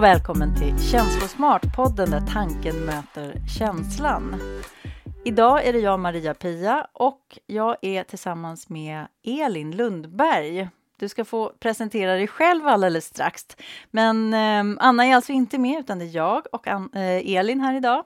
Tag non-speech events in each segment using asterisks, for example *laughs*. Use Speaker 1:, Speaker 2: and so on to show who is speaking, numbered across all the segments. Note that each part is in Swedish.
Speaker 1: och välkommen till Känslosmart-podden där tanken möter känslan. Idag är det jag, Maria-Pia, och jag är tillsammans med Elin Lundberg. Du ska få presentera dig själv alldeles strax. Men eh, Anna är alltså inte med, utan det är jag och An eh, Elin här idag.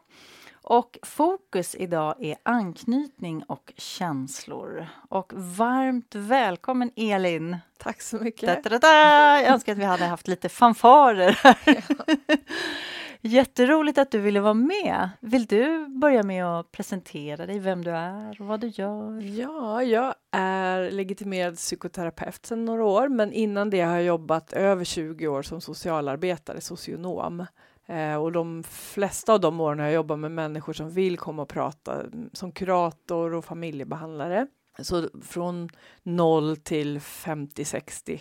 Speaker 1: Och fokus idag är anknytning och känslor. Och varmt välkommen Elin!
Speaker 2: Tack så mycket!
Speaker 1: Da, da, da, Jag önskar att vi hade haft lite fanfarer här. *laughs* Ja. Jätteroligt att du ville vara med. Vill du börja med att presentera dig, vem du är och vad du gör?
Speaker 2: Ja, jag är legitimerad psykoterapeut sedan några år, men innan det har jag jobbat över 20 år som socialarbetare, socionom. Eh, och de flesta av de åren har jag jobbat med människor som vill komma och prata mm, som kurator och familjebehandlare. Så från 0 till 50-60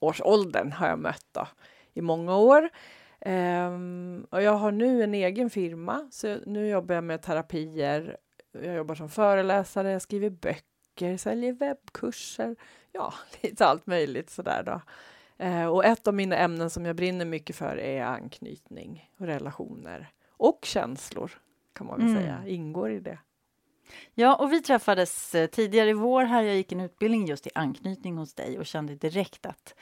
Speaker 2: års åldern har jag mött då, i många år. Um, och jag har nu en egen firma, så nu jobbar jag med terapier. Jag jobbar som föreläsare, jag skriver böcker, säljer webbkurser. Ja, *laughs* lite allt möjligt sådär då. Uh, och ett av mina ämnen som jag brinner mycket för är anknytning och relationer. Och känslor, kan man väl mm. säga, ingår i det.
Speaker 1: Ja, och vi träffades eh, tidigare i vår här. Jag gick en utbildning just i anknytning hos dig och kände direkt att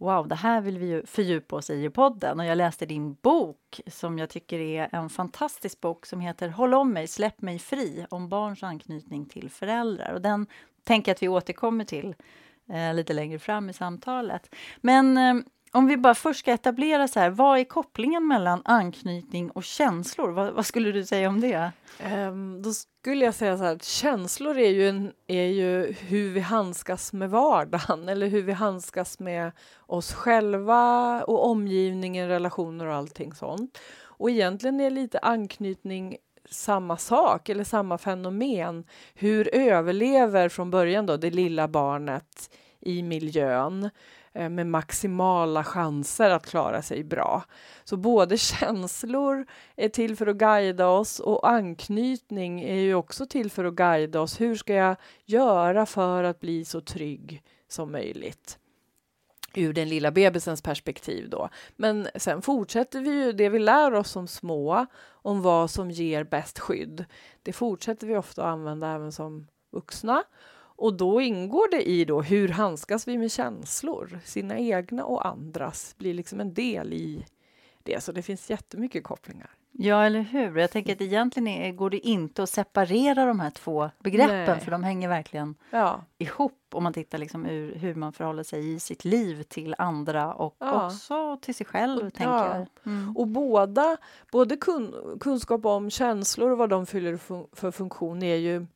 Speaker 1: wow, det här vill vi ju fördjupa oss i i podden. Och jag läste din bok som jag tycker är en fantastisk bok som heter Håll om mig, släpp mig fri om barns anknytning till föräldrar. Och den tänker jag att vi återkommer till eh, lite längre fram i samtalet. Men eh, om vi bara först ska etablera så här, vad är kopplingen mellan anknytning och känslor? Vad, vad skulle du säga om det?
Speaker 2: Um, då skulle jag säga så här, att känslor är ju, en, är ju hur vi handskas med vardagen eller hur vi handskas med oss själva och omgivningen, relationer och allting sånt. Och egentligen är lite anknytning samma sak eller samma fenomen. Hur överlever från början då det lilla barnet i miljön? Eh, med maximala chanser att klara sig bra. Så både *laughs* känslor är till för att guida oss och anknytning är ju också till för att guida oss. Hur ska jag göra för att bli så trygg som möjligt? Ur den lilla bebisens perspektiv då. Men sen fortsätter vi ju det vi lär oss som små om vad som ger bäst skydd. Det fortsätter vi ofta att använda även som vuxna och då ingår det i då hur handskas vi med känslor, sina egna och andras, blir liksom en del i det. Så det finns jättemycket kopplingar.
Speaker 1: Ja, eller hur? Jag tänker att egentligen är, går det inte att separera de här två begreppen Nej. för de hänger verkligen ja. ihop om man tittar liksom ur hur man förhåller sig i sitt liv till andra och ja. också till sig själv. Och, tänker ja.
Speaker 2: Mm. Och båda, både kun, kunskap om känslor och vad de fyller för funktion är ju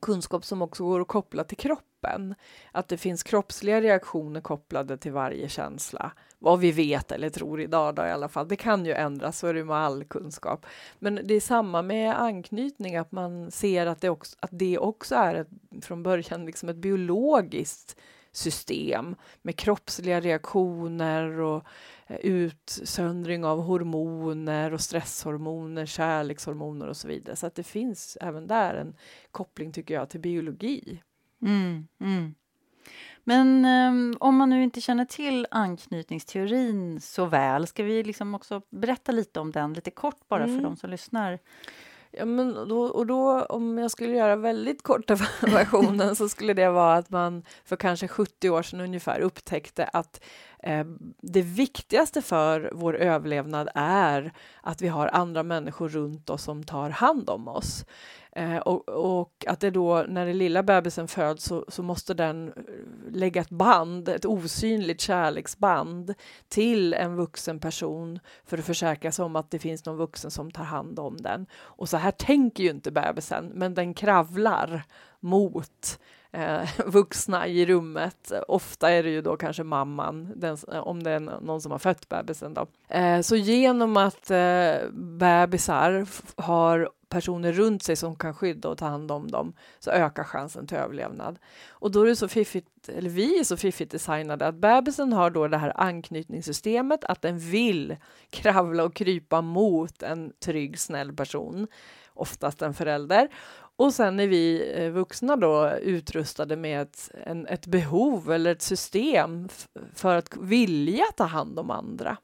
Speaker 2: kunskap som också går att koppla till kroppen. Att det finns kroppsliga reaktioner kopplade till varje känsla. Vad vi vet eller tror idag då i alla fall. Det kan ju ändras, så är det med all kunskap. Men det är samma med anknytning, att man ser att det också, att det också är ett, från början liksom ett biologiskt system med kroppsliga reaktioner och eh, utsöndring av hormoner och stresshormoner, kärlekshormoner och så vidare. Så att det finns även där en koppling, tycker jag, till biologi.
Speaker 1: Mm, mm. Men um, om man nu inte känner till anknytningsteorin så väl, ska vi liksom också berätta lite om den, lite kort bara mm. för de som lyssnar?
Speaker 2: Ja, men då, och då, om jag skulle göra väldigt korta *laughs* versionen så skulle det vara att man för kanske 70 år sedan ungefär upptäckte att Ehm, det viktigaste för vår överlevnad är att vi har andra människor runt oss som tar hand om oss. Ehm, och, och, att det då, när den lilla bebisen föds, så, så, måste den eh, lägga ett band, ett osynligt kärleksband till en vuxen person för att försäkra sig om att det finns någon vuxen som tar hand om den. Och så här tänker ju inte bebisen, men den kravlar mot eh, *laughs* vuxna i rummet. Ofta är det ju då kanske mamman, den, eh, om det är någon som har fött bebisen. Då. Eh, så genom att eh, bebisar har personer runt sig som kan skydda och ta hand om dem så ökar chansen till överlevnad. Och då är det så fiffigt, eller vi är så fiffigt designade att bebisen har då det här anknytningssystemet att den vill kravla och krypa mot en trygg, snäll person, oftast en förälder. Och sen är vi eh, vuxna då utrustade med ett, en, ett behov eller ett system för att vilja ta hand om andra.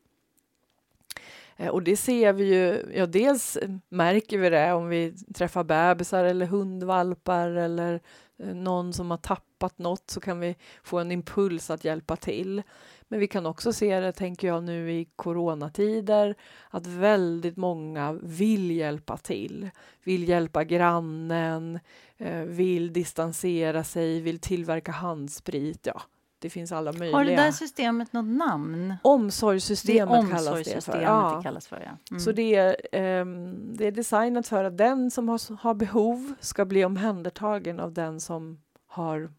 Speaker 2: Eh, och det ser vi ju, ja dels märker vi det om vi träffar bebisar eller hundvalpar eller eh, någon som har tappat något så kan vi få en impuls att hjälpa till. Men vi kan också se det, tänker jag, nu i coronatider att väldigt många vill hjälpa till. Vill hjälpa grannen, eh, vill distansera sig, vill tillverka handsprit. Ja, det finns alla möjliga.
Speaker 1: Har det där systemet något namn?
Speaker 2: Omsorgssystemet, det kallas det för.
Speaker 1: Ja. Det kallas för ja.
Speaker 2: Mm. Så det är, eh, det är designat för att den som har, har behov ska bli omhändertagen av den som har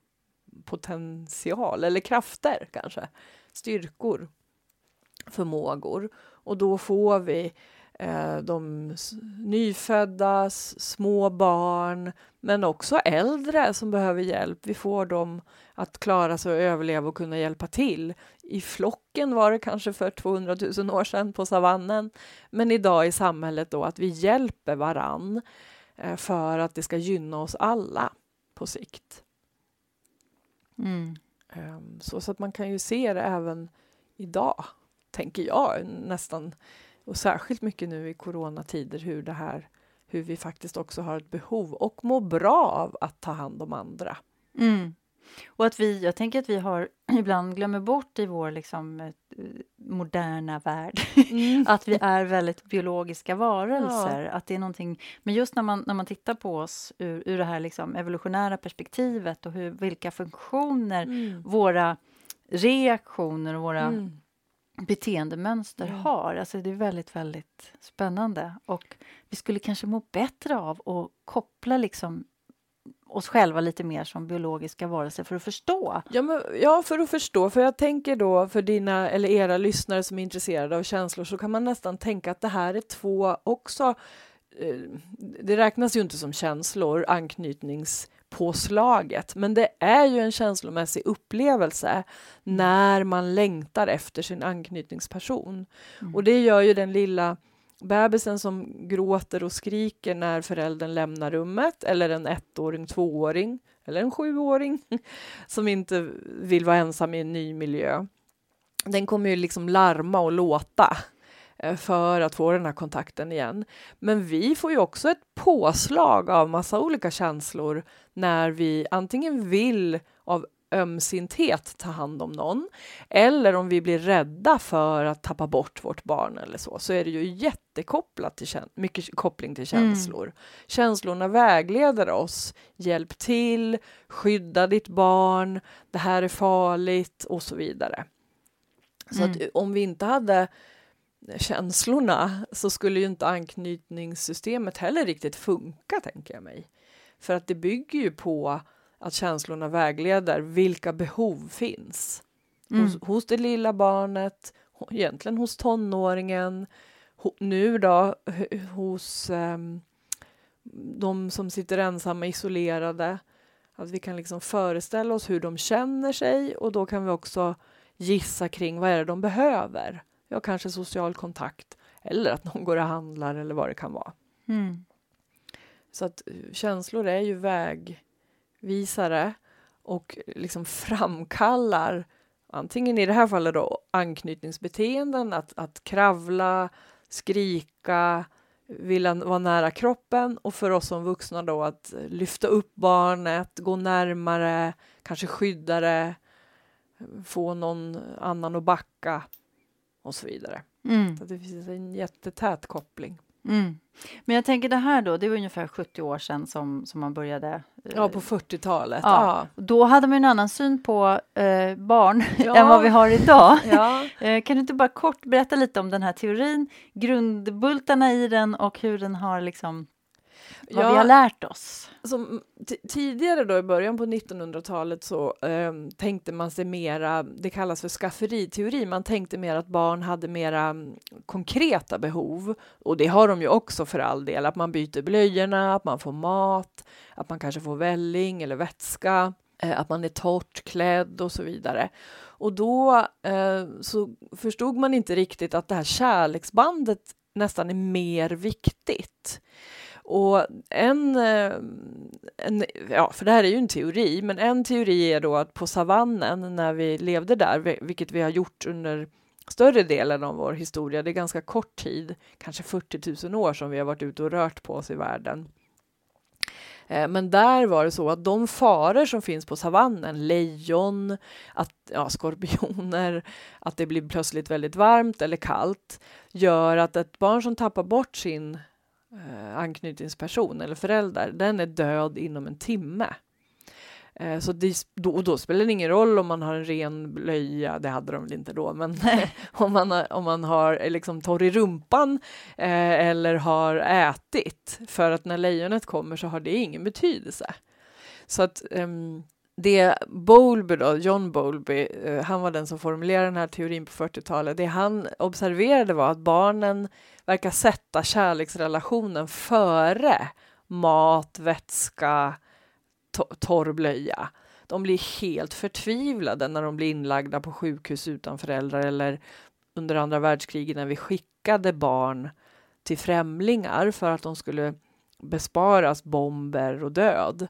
Speaker 2: potential eller krafter kanske, styrkor, förmågor. Och då får vi eh, de nyfödda, små barn, men också äldre som behöver hjälp. Vi får dem att klara sig och överleva och kunna hjälpa till. I flocken var det kanske för 200 000 år sedan på savannen, men idag i samhället då att vi hjälper varann eh, för att det ska gynna oss alla på sikt.
Speaker 1: Mm.
Speaker 2: Um, så, så att man kan ju se det även idag, tänker jag nästan och särskilt mycket nu i coronatider hur det här hur vi faktiskt också har ett behov och mår bra av att ta hand om andra.
Speaker 1: Mm. Och att vi, jag tänker att vi har *clears throat* ibland glömmer bort i vår liksom, eh, moderna värld *laughs* mm. att vi är väldigt biologiska varelser. Ja. Att det är någonting, men just när man, när man tittar på oss ur, ur det här liksom evolutionära perspektivet och hur, vilka funktioner mm. våra reaktioner och våra mm. beteendemönster mm. har. Alltså det är väldigt, väldigt spännande. Och vi skulle kanske må bättre av att koppla liksom oss själva lite mer som biologiska varelser för att förstå.
Speaker 2: Ja, men, ja, för att förstå. För jag tänker då för dina eller era lyssnare som är intresserade av känslor så kan man nästan tänka att det här är två också eh, det räknas ju inte som känslor, anknytningspåslaget, men det är ju en känslomässig upplevelse när man längtar efter sin anknytningsperson. Mm. Och det gör ju den lilla bebisen som gråter och skriker när föräldern lämnar rummet eller en ettåring, tvååring eller en sjuåring *laughs* som inte vill vara ensam i en ny miljö. Den kommer ju liksom larma och låta eh, för att få den här kontakten igen. Men vi får ju också ett påslag av massa olika känslor när vi antingen vill av ömsinthet ta hand om någon eller om vi blir rädda för att tappa bort vårt barn eller så, så är det ju jättekopplat till mycket koppling till mm. känslor. Mm. Känslorna vägleder oss. Hjälp till, skydda ditt barn, det här är farligt och så vidare. Så mm. att om vi inte hade känslorna så skulle ju inte anknytningssystemet heller riktigt funka, tänker jag mig. För att det bygger ju på att känslorna vägleder vilka behov finns mm. hos, hos det lilla barnet, egentligen hos tonåringen, ho, nu då hos um, de som sitter ensamma isolerade. Att vi kan liksom föreställa oss hur de känner sig och då kan vi också gissa kring vad är det de behöver. Ja, kanske social kontakt eller att någon går och handlar eller vad det kan vara.
Speaker 1: Mm.
Speaker 2: Så att eh, känslor är ju väg visare och liksom framkallar antingen i det här fallet då anknytningsbeteenden, att, att kravla, skrika, vilja vara nära kroppen och för oss som vuxna då att lyfta upp barnet, gå närmare, kanske skydda det, få någon annan att backa och så vidare.
Speaker 1: Mm.
Speaker 2: Så det finns en jättetät koppling.
Speaker 1: Mm. Men jag tänker det här då, det var ungefär 70 år sedan som, som man började.
Speaker 2: Eh, ja, på 40-talet.
Speaker 1: Ja. ja. Då hade man en annan syn på eh, barn *laughs* ja. än vad vi har idag.
Speaker 2: Ja. *laughs*
Speaker 1: eh, kan du inte bara kort berätta lite om den här teorin, grundbultarna i den och hur den har liksom vad ja, vi har lärt oss.
Speaker 2: Som tidigare då i början på 1900-talet så eh, tänkte man sig mera, det kallas för skafferiteori, man tänkte mer att barn hade mera um, konkreta behov och det har de ju också för all del, att man byter blöjorna, att man får mat, att man kanske får välling eller vätska, eh, att man är torrt klädd och så vidare. Och då eh, så förstod man inte riktigt att det här kärleksbandet nästan är mer viktigt. Och en, eh, en, ja, för det här är ju en teori, men en teori är då att på savannen när vi levde där, vilket vi har gjort under större delen av vår historia. Det är ganska kort tid, kanske 40 000 år som vi har varit ute och rört på oss i världen. Eh, men där var det så att de faror som finns på savannen, lejon, att, ja, skorpioner, att det blir plötsligt väldigt varmt eller kallt, gör att ett barn som tappar bort sin eh, anknytningsperson eller förälder, den är död inom en timme. Eh, så det, då, då, spelar det ingen roll om man har en ren blöja, det hade de väl inte då, men *laughs* om man, har, om man har eh, liksom torr i rumpan eh, eller har ätit, för att när lejonet kommer så har det ingen betydelse. Så att um, det Bowlby då, John Bowlby, eh, han var den som formulerade den här teorin på 40-talet, det han observerade var att barnen verkar sätta kärleksrelationen före mat, vätska, torr blöja. De blir helt förtvivlade när de blir inlagda på sjukhus utan föräldrar eller under andra världskriget när vi skickade barn till främlingar för att de skulle besparas bomber och död.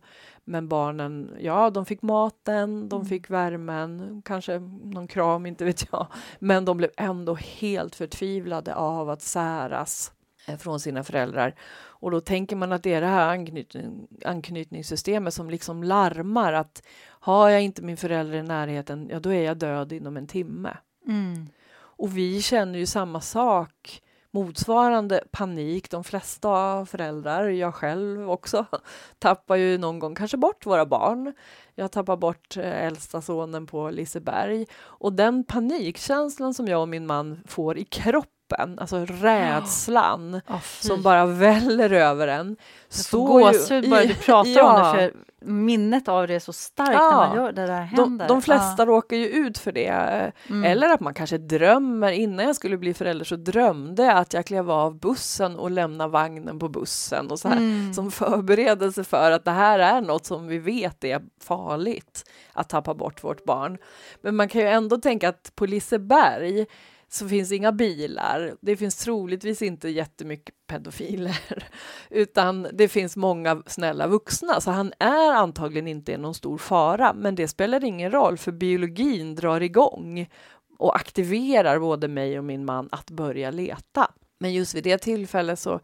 Speaker 2: Men barnen, ja, de fick maten, de mm. fick värmen, kanske någon kram, inte vet jag. Men de blev ändå helt förtvivlade av att säras eh, från sina föräldrar. Och då tänker man att det är det här anknytning, anknytningssystemet som liksom larmar att har jag inte min förälder i närheten, ja då är jag död inom en timme. Mm. Och vi känner ju samma sak, motsvarande panik. De flesta föräldrar, jag själv också, *laughs* tappar ju någon gång kanske bort våra barn. Jag tappar bort eh, äldsta sonen på Liseberg och den panikkänslan som jag och min man får i kroppen kroppen, alltså rädslan *gasps* oh, som bara väller över en.
Speaker 1: Står gåshud bara du pratar *laughs* ja. om det, för minnet av det är så starkt ja. när man gör det där händer.
Speaker 2: De, de flesta ja. råkar ju ut för det. Mm. Eller att man kanske drömmer, innan jag skulle bli förälder så drömde jag att jag klev av bussen och lämnade vagnen på bussen och så här, mm. som förberedelse för att det här är något som vi vet är farligt, att tappa bort vårt barn. Men man kan ju ändå tänka att på Liseberg så finns inga bilar. Det finns troligtvis inte jättemycket pedofiler, *laughs* utan det finns många snälla vuxna, så han är antagligen inte någon stor fara. Men det spelar ingen roll, för biologin drar igång och aktiverar både mig och min man att börja leta. Men just vid det tillfället så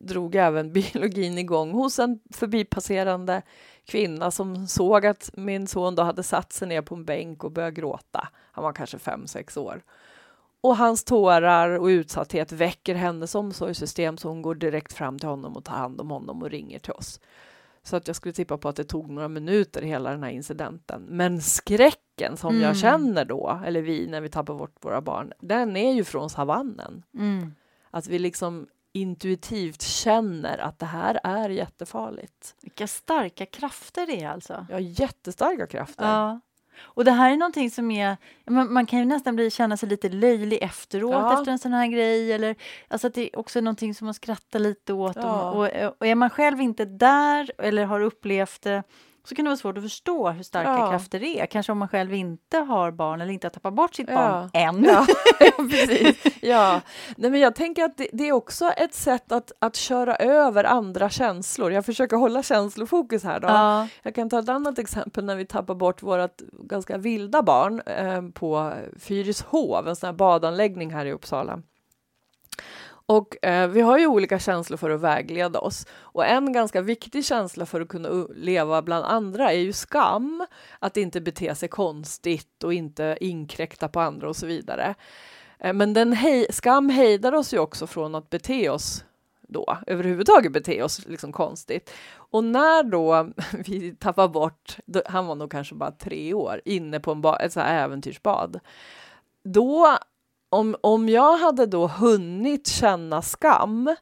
Speaker 2: drog även *laughs* biologin igång hos en förbipasserande kvinna som såg att min son då hade satt sig ner på en bänk och började gråta. Han var kanske fem, sex år. Och hans tårar och utsatthet väcker hennes omsorgssystem så hon går direkt fram till honom och tar hand om honom och ringer till oss. Så att jag skulle tippa på att det tog några minuter hela den här incidenten. Men skräcken som mm. jag känner då, eller vi när vi tappar bort våra barn, den är ju från savannen. Mm. Att vi liksom intuitivt känner att det här är jättefarligt.
Speaker 1: Vilka starka krafter det är alltså.
Speaker 2: Ja, jättestarka krafter. Ja.
Speaker 1: Och det här är någonting som är, man, man kan ju nästan bli, känna sig lite löjlig efteråt ja. efter en sån här grej. Eller, alltså att det är också någonting som man skrattar lite åt. Ja. Och, och, och, är man själv inte där eller har upplevt det så kan det vara svårt att förstå hur starka ja. krafter det är. Kanske om man själv inte har barn eller inte har tappat bort sitt ja. barn än. *laughs*
Speaker 2: Ja, precis. ja. Nej, men jag tänker att det, det, är också ett sätt att, att köra över andra känslor. Jag försöker hålla känslofokus här. Då. Ja. Jag kan ta ett annat exempel när vi tappar bort vårt ganska vilda barn eh, på Fyrishov, en sån här badanläggning här i Uppsala. Och eh, vi har ju olika känslor för att vägleda oss. Och en ganska viktig känsla för att kunna leva bland andra är ju skam. Att inte bete sig konstigt och inte inkräkta på andra och så vidare. Eh, men den hej skam hejdar oss ju också från att bete oss då, överhuvudtaget bete oss liksom konstigt. Och när då *laughs* vi tappar bort, då, han var nog kanske bara tre år, inne på en ett så här äventyrsbad, då om, om jag hade då hunnit känna skam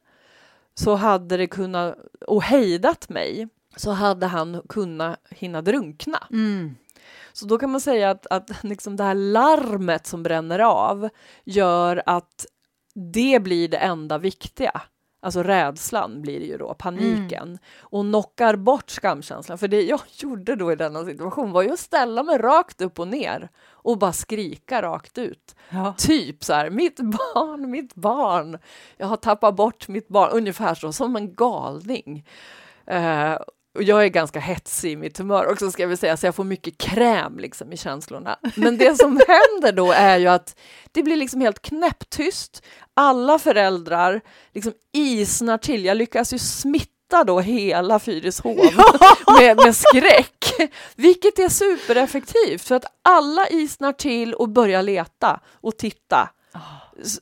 Speaker 2: så hade det kunnat, och hejdat mig, så hade han kunnat hinna drunkna. Mm. Så då kan man säga att, att liksom det här larmet som bränner av gör att det blir det enda viktiga. Alltså rädslan blir det ju då, paniken. Mm. Och knockar bort skamkänslan. För det jag *laughs* gjorde då i denna situation var ju att ställa mig rakt upp och ner och bara skrika rakt ut. Ja. Typ så här, mitt barn, mitt barn. Jag har tappat bort mitt barn, ungefär så, som en galning. Uh, och jag är ganska hetsig i mitt humör också ska jag väl säga, så jag får mycket kräm liksom i känslorna. Men det som *laughs* händer då är ju att det blir liksom helt knäpptyst. Alla föräldrar liksom isnar till. Jag lyckas ju smitta då hela Fyrishov *laughs* med, med skräck, vilket är supereffektivt för att alla isnar till och börjar leta och titta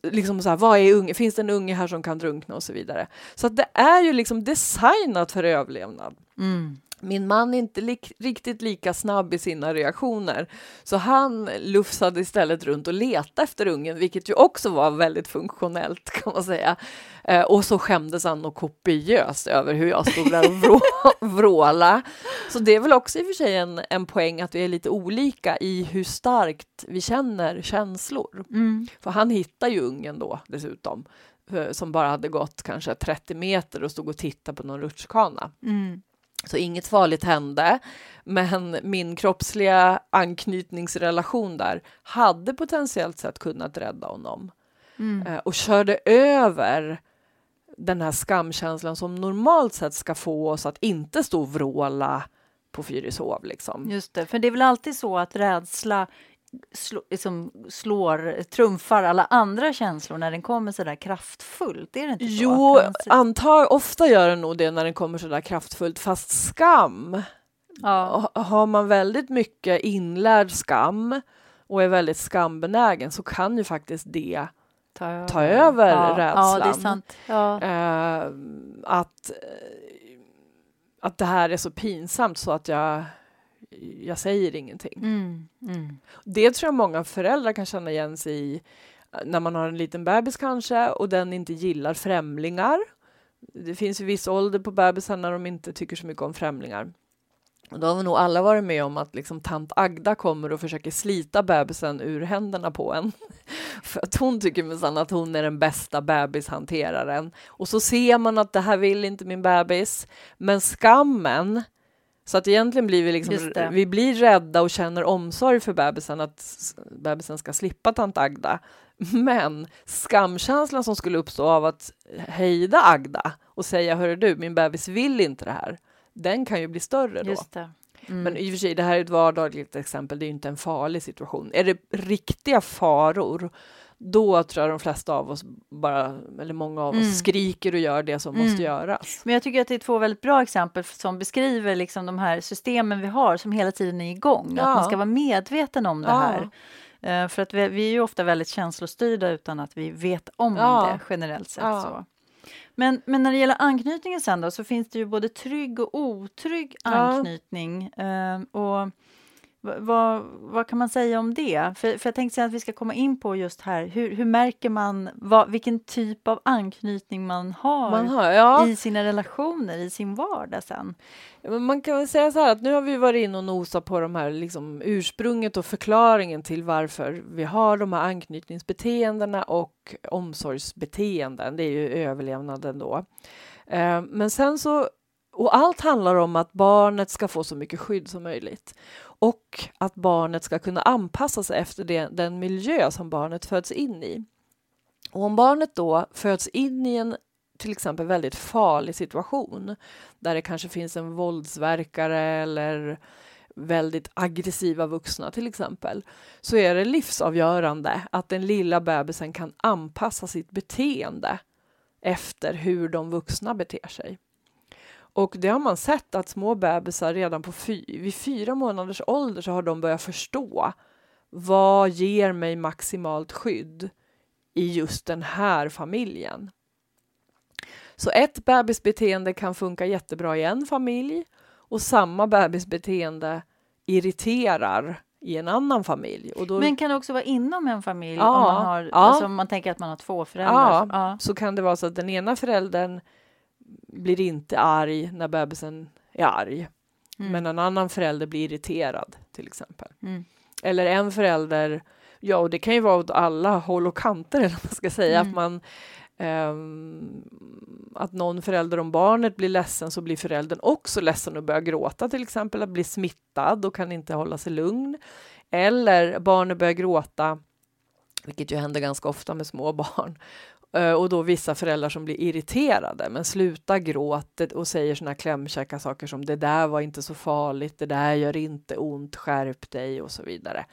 Speaker 2: liksom så här, vad är unge? Finns det en unge här som kan drunkna och så vidare. Så att det är ju liksom designat för överlevnad.
Speaker 1: Mm.
Speaker 2: Min man är inte li riktigt lika snabb i sina reaktioner, så han lufsade istället runt och letade efter ungen, vilket ju också var väldigt funktionellt *laughs* kan man säga. Eh, och så skämdes han och kopiöst över hur jag stod där och *laughs* vrå vråla. Så det är väl också i och för sig en, en poäng att vi är lite olika i hur starkt vi känner känslor.
Speaker 1: Mm.
Speaker 2: För han hittade ju ungen då dessutom, eh, som bara hade gått kanske 30 meter och stod och tittade på någon rutschkana.
Speaker 1: Mm.
Speaker 2: Så inget farligt hände, men min kroppsliga anknytningsrelation där hade potentiellt sett kunnat rädda honom.
Speaker 1: Mm.
Speaker 2: Eh, och körde över den här skamkänslan som normalt sett ska få oss att inte stå och vråla på Fyrishov. Liksom.
Speaker 1: Just det, för det är väl alltid så att rädsla slå, liksom slår, trumfar alla andra känslor när den kommer så där kraftfullt? Är det inte så?
Speaker 2: Jo, antag, ofta gör den nog det när den kommer så där kraftfullt, fast skam
Speaker 1: ja.
Speaker 2: Ha- Har man väldigt mycket inlärd skam och är väldigt skambenägen så kan ju faktiskt det
Speaker 1: ta över,
Speaker 2: ta över
Speaker 1: ja. Ja, det är
Speaker 2: rädslan.
Speaker 1: sant.
Speaker 2: Eh, att, eh, att det här är så pinsamt så att jag, jag säger ingenting.
Speaker 1: Mm. Mm.
Speaker 2: Det tror jag många föräldrar kan känna igen sig i när man har en liten bebis kanske och den inte gillar främlingar. Det finns ju viss ålder på bebisar när de inte tycker så mycket om främlingar. Och då har vi nog alla varit med om att liksom tant Agda kommer och försöker slita bebisen ur händerna på en. *laughs* För att hon tycker minsann att hon är den bästa bebishanteraren. Och så ser man att det här vill inte min bebis. Men skammen, så att egentligen blir vi liksom, vi blir rädda och känner omsorg för bebisen, att bebisen ska slippa tant Agda. Men skamkänslan som skulle uppstå av att hejda Agda och säga, hörru du, min bebis vill inte det här, den kan ju bli större då.
Speaker 1: Mm.
Speaker 2: Men i och för sig, det här är ett vardagligt exempel, det är inte en farlig situation. Är det riktiga faror, då tror jag de flesta av oss, bara, eller många av oss,
Speaker 1: Mm.
Speaker 2: skriker och gör det som
Speaker 1: Mm.
Speaker 2: måste göras.
Speaker 1: Men jag tycker att det är två väldigt bra exempel som beskriver liksom de här systemen vi har som hela tiden är igång. Att
Speaker 2: Ja.
Speaker 1: man ska vara medveten om det
Speaker 2: Ja.
Speaker 1: här. Eh, för att vi, vi är ju ofta väldigt känslostyrda utan att vi vet om
Speaker 2: Ja.
Speaker 1: det generellt sett.
Speaker 2: Ja.
Speaker 1: Så. Men, men när det gäller anknytningen sen då så finns det ju både trygg och otrygg anknytning. Eh, och vad, vad kan man säga om det? För, för jag tänkte säga att vi ska komma in på just här, hur, hur märker man vad, vilken typ av anknytning man har,
Speaker 2: Man har, ja,
Speaker 1: i sina relationer, i sin vardag sen?
Speaker 2: man kan väl säga så här att nu har vi varit inne och nosat på de här liksom ursprunget och förklaringen till varför vi har de här anknytningsbeteendena och omsorgsbeteenden. Det är ju överlevnaden då. Eh, Men sen så, och allt handlar om att barnet ska få så mycket skydd som möjligt och att barnet ska kunna anpassa sig efter det, den miljö som barnet föds in i. Och om barnet då föds in i en till exempel väldigt farlig situation där det kanske finns en våldsverkare eller väldigt aggressiva vuxna till exempel, så är det livsavgörande att den lilla bebisen kan anpassa sitt beteende efter hur de vuxna beter sig. Och det har man sett att små bebisar redan på fy, vid fyra månaders ålder så har de börjat förstå vad ger mig maximalt skydd i just den här familjen. Så ett bebisbeteende kan funka jättebra i en familj och samma bebisbeteende irriterar i en annan familj. Då
Speaker 1: Men kan det också vara inom en familj?
Speaker 2: Ja,
Speaker 1: om man, har,
Speaker 2: ja.
Speaker 1: alltså om man tänker att man har två föräldrar?
Speaker 2: Ja.
Speaker 1: Ja.
Speaker 2: så kan det vara så att den ena föräldern blir inte arg när bebisen är arg.
Speaker 1: Mm.
Speaker 2: Men en annan förälder blir irriterad till exempel.
Speaker 1: Mm.
Speaker 2: Eller en förälder, ja och det kan ju vara åt alla håll och kanter *laughs* eller vad man ska säga,
Speaker 1: Mm.
Speaker 2: att man ehm, att någon förälder om barnet blir ledsen så blir föräldern också ledsen och börjar gråta till exempel, att bli smittad och kan inte hålla sig lugn. Eller barnet börjar gråta, vilket ju händer ganska ofta med små barn, Eh, och då vissa föräldrar som blir irriterade, men sluta gråta och säger såna klämkäcka saker som det där var inte så farligt, det där gör inte ont, skärp dig och så vidare.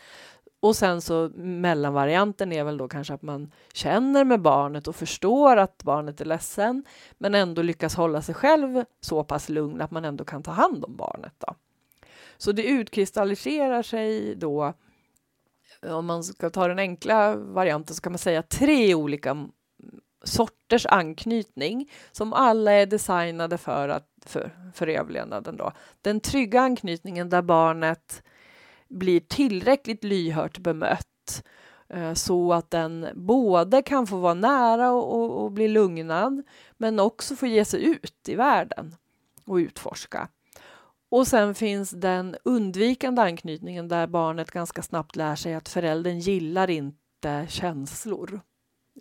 Speaker 2: Och sen så mellanvarianten är väl då kanske att man känner med barnet och förstår att barnet är ledsen, men ändå lyckas hålla sig själv så pass lugn att man ändå kan ta hand om barnet. Då. Så det utkristalliserar sig då, om man ska ta den enkla varianten så kan man säga tre olika sorters anknytning som alla är designade för, att, för, för överlevnaden. Då. Den trygga anknytningen där barnet blir tillräckligt lyhört bemött eh, så att den både kan få vara nära och, och, och, bli lugnad men också få ge sig ut i världen och utforska. Och sen finns den undvikande anknytningen där barnet ganska snabbt lär sig att föräldern gillar inte känslor.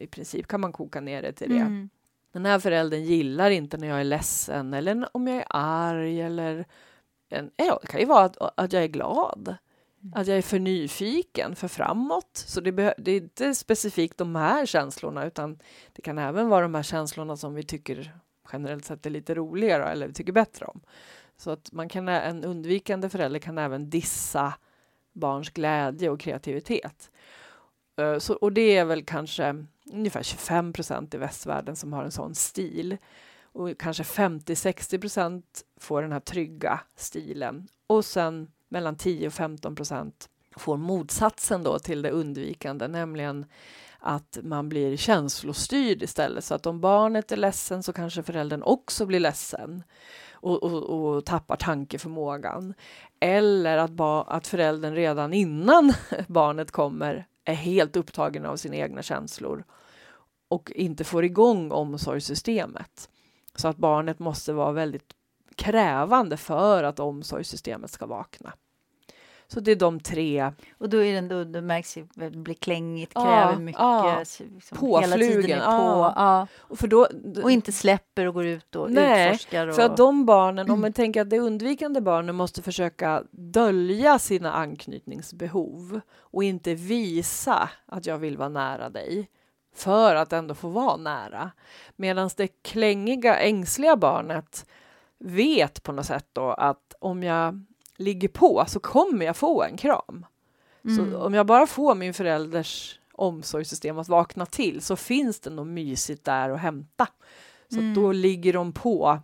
Speaker 2: I princip kan man koka ner det till det. Mm. Den här föräldern gillar inte när jag är ledsen eller om jag är arg eller en, ja, det kan ju vara att, att jag är glad. Mm. Att jag är för nyfiken, för framåt. Så det, det, är inte specifikt de här känslorna utan det kan även vara de här känslorna som vi tycker generellt sett är lite roligare eller vi tycker bättre om. Så att man kan, en undvikande förälder kan även dissa barns glädje och kreativitet. Så, och det är väl kanske ungefär 25 procent i västvärlden som har en sån stil. Och kanske 50-60 procent får den här trygga stilen. Och sen mellan 10 och 15 procent får motsatsen då till det undvikande, nämligen att man blir känslostyrd istället. Så att om barnet är ledsen så kanske föräldern också blir ledsen och, och, och tappar tankeförmågan. Eller att, att föräldern redan innan *laughs* barnet kommer är helt upptagen av sina egna känslor och inte får igång omsorgssystemet. Så att barnet måste vara väldigt krävande för att omsorgssystemet ska vakna. Så det är de tre.
Speaker 1: Och då är det ändå, det märks ju, det blir klängigt, kräver mycket. Ja,
Speaker 2: liksom, påflugen.
Speaker 1: På, ja. Och, för då, och inte släpper och går ut och nej, utforskar. Och...
Speaker 2: för att de barnen, om *clears throat* man tänker att det undvikande barnen måste försöka dölja sina anknytningsbehov och inte visa att jag vill vara nära dig för att ändå få vara nära. Medan det klängiga, ängsliga barnet vet på något sätt då att om jag ligger på så kommer jag få en kram. Mm. Så om jag bara får min förälders omsorgssystem att vakna till så finns det något mysigt där att hämta. Så mm. då ligger de på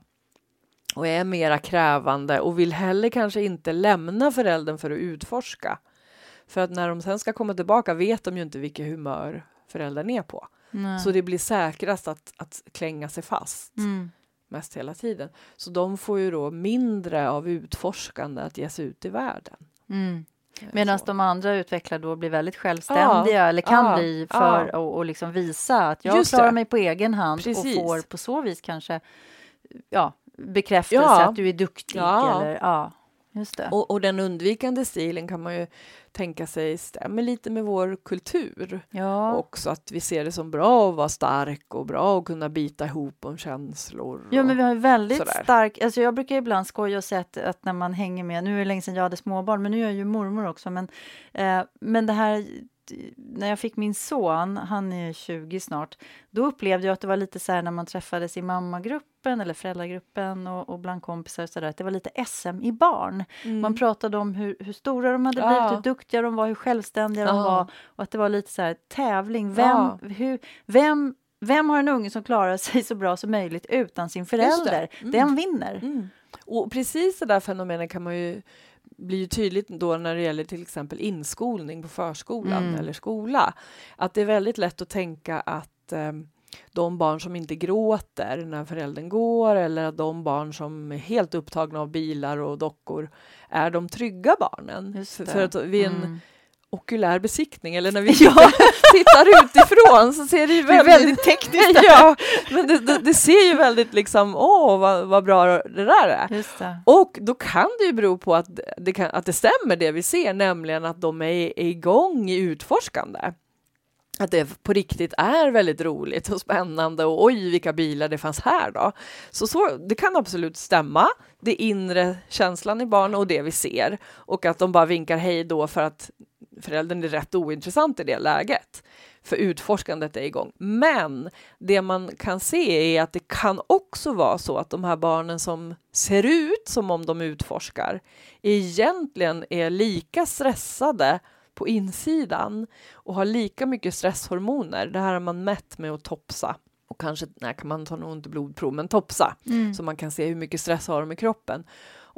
Speaker 2: och är mera krävande och vill heller kanske inte lämna föräldern för att utforska. För att när de sen ska komma tillbaka vet de ju inte vilket humör föräldern är på. Nej. Så det blir säkrast att, att klänga sig fast. Mm mest hela tiden. Så de får ju då mindre av utforskande att ge sig ut i världen.
Speaker 1: Mm. Eh, Medan de andra utvecklar då blir väldigt självständiga ja, eller kan ja, bli för att ja. liksom visa att jag Just klarar det. mig på egen hand Precis. och får på så vis kanske ja, bekräftelse att du är duktig. Eller, ja. Just det.
Speaker 2: Och, och, den undvikande stilen kan man ju tänka sig stämmer lite med vår kultur. Ja. Också att vi ser det som bra att vara stark och bra att kunna bita ihop om känslor.
Speaker 1: Ja, men vi har väldigt sådär. stark, alltså jag brukar ibland skoja och säga att, att, när man hänger med, nu är det länge sedan jag hade småbarn, men nu är jag ju mormor också, men, eh, men det här när jag fick min son, han är 20 snart, då upplevde jag att det var lite så här när man träffades i mammagruppen eller föräldragruppen och, och bland kompisar så där, att det var lite SM i barn. Mm. Man pratade om hur, hur stora de hade blivit, ja. hur duktiga de var, hur självständiga ja. de var och att det var lite så här tävling. Vem, ja. hur, vem, vem har en unge som klarar *laughs* sig så bra som möjligt utan sin förälder? Mm. Den vinner. Mm.
Speaker 2: Och precis det där fenomenet kan man ju blir ju tydligt då när det gäller till exempel inskolning på förskolan mm. eller skola. Att det är väldigt lätt att tänka att eh, de barn som inte gråter när föräldern går eller att de barn som är helt upptagna av bilar och dockor är de trygga barnen. För, att vid en mm okulär besiktning eller när vi *laughs* ja. tittar utifrån så ser det ju väldigt,
Speaker 1: det väldigt tekniskt *laughs*
Speaker 2: Ja, men det, det, det, ser ju väldigt liksom, åh vad, vad bra det där är. Och då kan det ju bero på att det, kan, att det stämmer det vi ser, nämligen att de är, är igång i utforskande. Att det på riktigt är väldigt roligt och spännande och oj vilka bilar det fanns här då. Så, så det kan absolut stämma, det inre känslan i barn och det vi ser och att de bara vinkar hej då för att föräldern är rätt ointressant i det läget. för utforskandet är igång. Men det man kan se är att det kan också vara så att de här barnen som ser ut som om de utforskar egentligen är lika stressade på insidan och har lika mycket stresshormoner. Det här har man mätt med att topsa och kanske, nej, kan man ta nog inte blodprov, men topsa mm. så man kan se hur mycket stress har de i kroppen.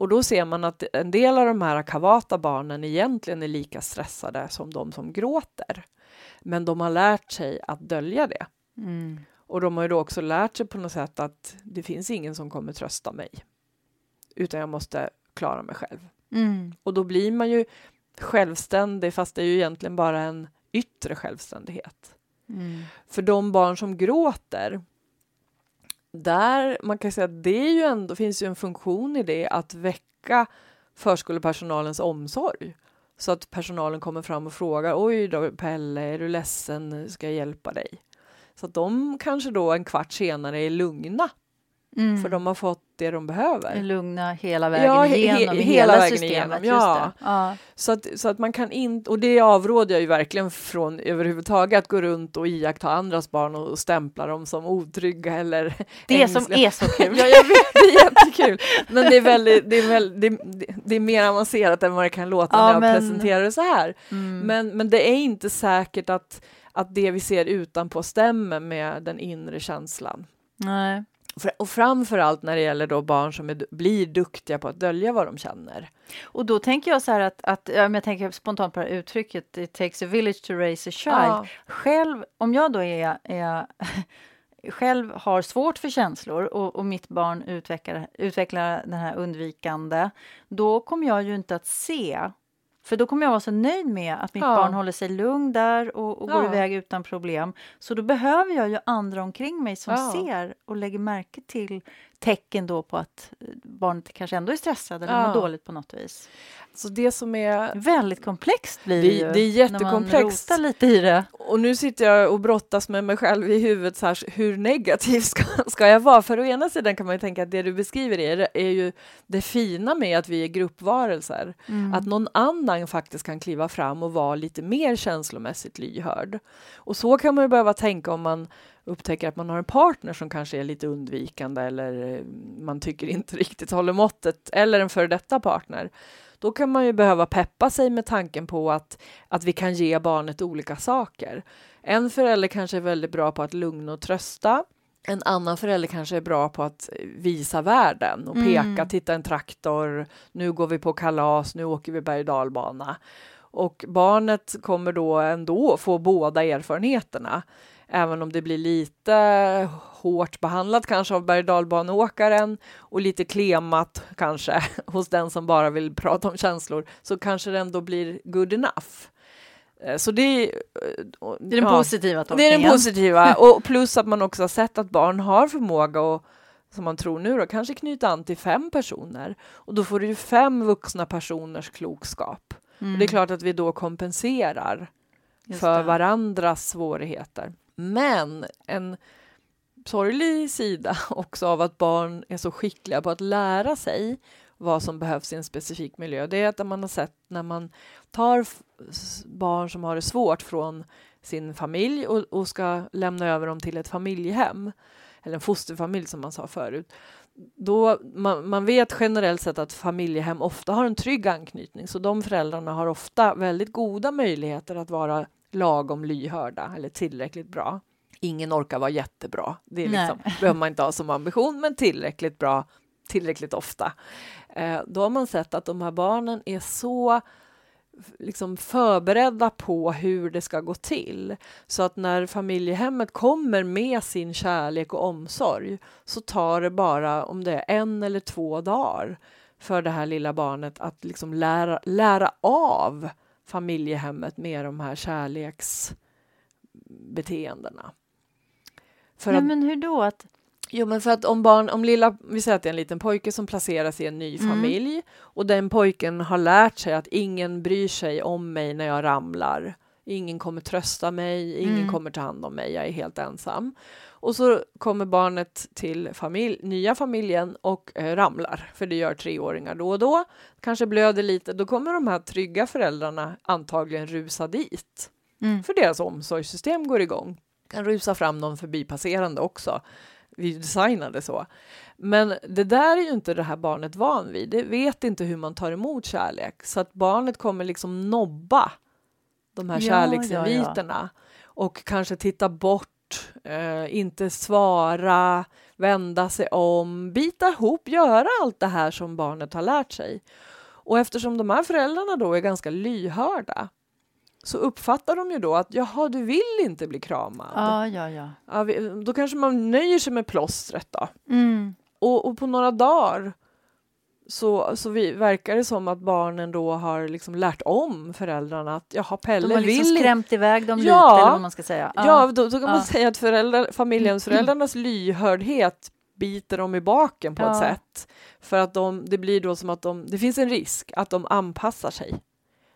Speaker 2: Och då ser man att en del av de här kavata barnen egentligen är lika stressade som de som gråter. Men de har lärt sig att dölja det. Mm. Och de har ju då också lärt sig på något sätt att det finns ingen som kommer trösta mig. Utan jag måste klara mig själv. Mm. Och då blir man ju självständig fast det är ju egentligen bara en yttre självständighet. Mm. För de barn som gråter, där man kan säga att det är ju ändå, finns ju en funktion i det att väcka förskolepersonalens omsorg. Så att personalen kommer fram och frågar oj då Pelle, är du ledsen, ska jag hjälpa dig? Så att de kanske då en kvart senare är lugna Mm. För de har fått det de behöver.
Speaker 1: Lugna hela vägen ja, igenom, he, hela, vägen systemet. Igenom,
Speaker 2: ja. ja. Så, att, så att man kan inte, och det avråder jag ju verkligen från överhuvudtaget, att gå runt och iaktta andras barn och stämpla dem som otrygga eller *laughs*
Speaker 1: Det ängsliga. som är så kul. *laughs*
Speaker 2: ja, jag vet, det är jättekul. Men det är, väldigt, det, är väldigt, det, det är mer avancerat än vad det kan låta ja, när jag men... presenterar det så här. Mm. Men, men det är inte säkert att, att det vi ser utanpå stämmer med den inre känslan.
Speaker 1: Nej.
Speaker 2: Och framför allt när det gäller då barn som är, blir duktiga på att dölja vad de känner.
Speaker 1: Och då tänker jag så här att, att jag tänker spontant på det här uttrycket it takes a village to raise a child. Ja. Själv, om jag då är, är *laughs* själv har svårt för känslor och, och mitt barn utvecklar, utvecklar den här undvikande, då kommer jag ju inte att se för då kommer jag vara så nöjd med att mitt ja. barn håller sig lugn där och, och ja. går iväg utan problem. Så då behöver jag ju andra omkring mig som ja. ser och lägger märke till tecken då på att eh, barnet kanske ändå är stressad eller mår dåligt på något vis.
Speaker 2: Så det som är...
Speaker 1: Väldigt komplext blir det,
Speaker 2: det ju. Det är jättekomplext.
Speaker 1: När man lite i det.
Speaker 2: Och nu sitter jag och brottas med mig själv i huvudet så här, hur negativ *laughs* ska, ska jag vara? För å ena sidan kan man ju tänka att det du beskriver är, är ju det fina med att vi är gruppvarelser. Mm. Att någon annan faktiskt kan kliva fram och vara lite mer känslomässigt lyhörd. Och så kan man ju behöva tänka om man upptäcker att man har en partner som kanske är lite undvikande eller eh, man tycker inte *laughs* riktigt håller måttet, eller en före detta partner då kan man ju behöva peppa sig med tanken på att, att vi kan ge barnet olika saker. En förälder kanske är väldigt bra på att lugna och trösta. En annan förälder kanske är bra på att visa världen och peka, mm. titta en traktor, nu går vi på kalas, nu åker vi berg och. Och barnet kommer då ändå få båda erfarenheterna. Även om det blir lite hårt behandlat kanske av berg och och lite klemat kanske *laughs* hos den som bara vill prata om känslor så kanske det ändå blir good enough. Eh, så det är,
Speaker 1: eh, det är den ja, positiva
Speaker 2: tolkningen. Det är den positiva *laughs* och plus att man också har sett att barn har förmåga att som man tror nu då, kanske knyta an till fem personer och då får du fem vuxna personers klokskap. Mm. Och det är mm. klart att vi då kompenserar Just för det. varandras svårigheter. Men en sorglig sida *laughs* också av att barn är så skickliga på att lära sig vad som behövs i en specifik miljö, det är att man har sett när man tar barn som har det svårt från sin familj och, och, ska lämna över dem till ett familjehem, eller en fosterfamilj som man sa förut, då man, man vet generellt sett att familjehem ofta har en trygg anknytning, så de föräldrarna har ofta väldigt goda möjligheter att vara lagom lyhörda eller tillräckligt bra. Ingen orkar vara jättebra. Det är liksom, behöver man inte ha som ambition, men tillräckligt bra tillräckligt ofta. Eh, då har man sett att de här barnen är så liksom förberedda på hur det ska gå till. Så att när familjehemmet kommer med sin kärlek och omsorg så tar det bara, om det är en eller två dagar, för det här lilla barnet att liksom lära, lära av familjehemmet med de här kärleksbeteendena.
Speaker 1: För Nej, att, men hur då? Att...
Speaker 2: Jo, men för att om barn, om lilla, vi säger att det är en liten pojke som placeras i en ny mm. familj och den pojken har lärt sig att ingen bryr sig om mig när jag ramlar. Ingen kommer trösta mig, ingen mm. kommer ta hand om mig, jag är helt ensam. Och så kommer barnet till familj, nya familjen och eh, ramlar, för det gör treåringar då och då. Kanske blöder lite, då kommer de här trygga föräldrarna antagligen rusa dit Mm. För deras omsorgssystem går igång. Kan rusa fram någon förbipasserande också. Vi designade så. Men det där är ju inte det här barnet van vid. Det vet inte hur man tar emot kärlek. Så att barnet kommer liksom nobba de här ja, kärleksinviterna. Ja, ja. Och kanske titta bort, eh, inte svara, vända sig om, bita ihop, göra allt det här som barnet har lärt sig. Och eftersom de här föräldrarna då är ganska lyhörda så uppfattar de ju då att jaha, du vill inte bli kramad.
Speaker 1: Ja, ja, ja.
Speaker 2: ja då kanske man nöjer sig med plåstret då.
Speaker 1: Mm.
Speaker 2: Och, och, på några dagar så, så vi, verkar det som att barnen då har liksom lärt om föräldrarna att jaha, Pelle
Speaker 1: De har liksom
Speaker 2: vill...
Speaker 1: skrämt iväg dem ja, lite, eller vad man ska säga.
Speaker 2: Ja, ja då, då kan ja. man säga att föräldrar, familjehemsföräldrarnas lyhördhet biter dem i baken på ja. ett sätt. För att de, det blir då som att de, det finns en risk att de anpassar sig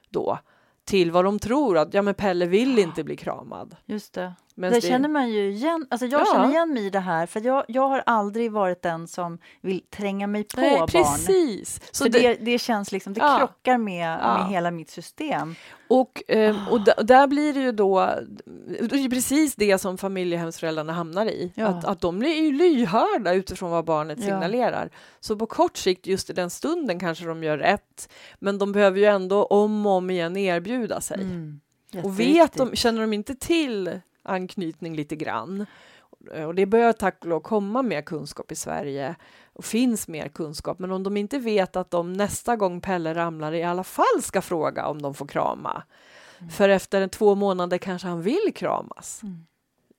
Speaker 2: då till vad de tror att ja men Pelle vill inte bli kramad.
Speaker 1: Just det. Men det, känner man ju igen. Alltså jag ja. känner igen mig i det här för jag, jag har aldrig varit den som vill tränga mig på Nej, barn.
Speaker 2: Precis.
Speaker 1: Så det, det, det, känns liksom, det ja. krockar med, ja. med hela mitt system.
Speaker 2: Och, eh, och där blir det ju då det är precis det som familjehemsföräldrarna hamnar i. Ja. Att, att de blir ju lyhörda utifrån vad barnet signalerar. Så på kort sikt, just i den stunden kanske de gör rätt. Men de behöver ju ändå om och om igen erbjuda sig. Mm. Och vet de, känner de inte till anknytning lite grann. Och det börjar tack och lov komma mer kunskap i Sverige och finns mer kunskap. Men om de inte vet att de nästa gång Pelle ramlar i alla fall ska fråga om de får krama. Mm. För efter två månader kanske han vill kramas. Mm.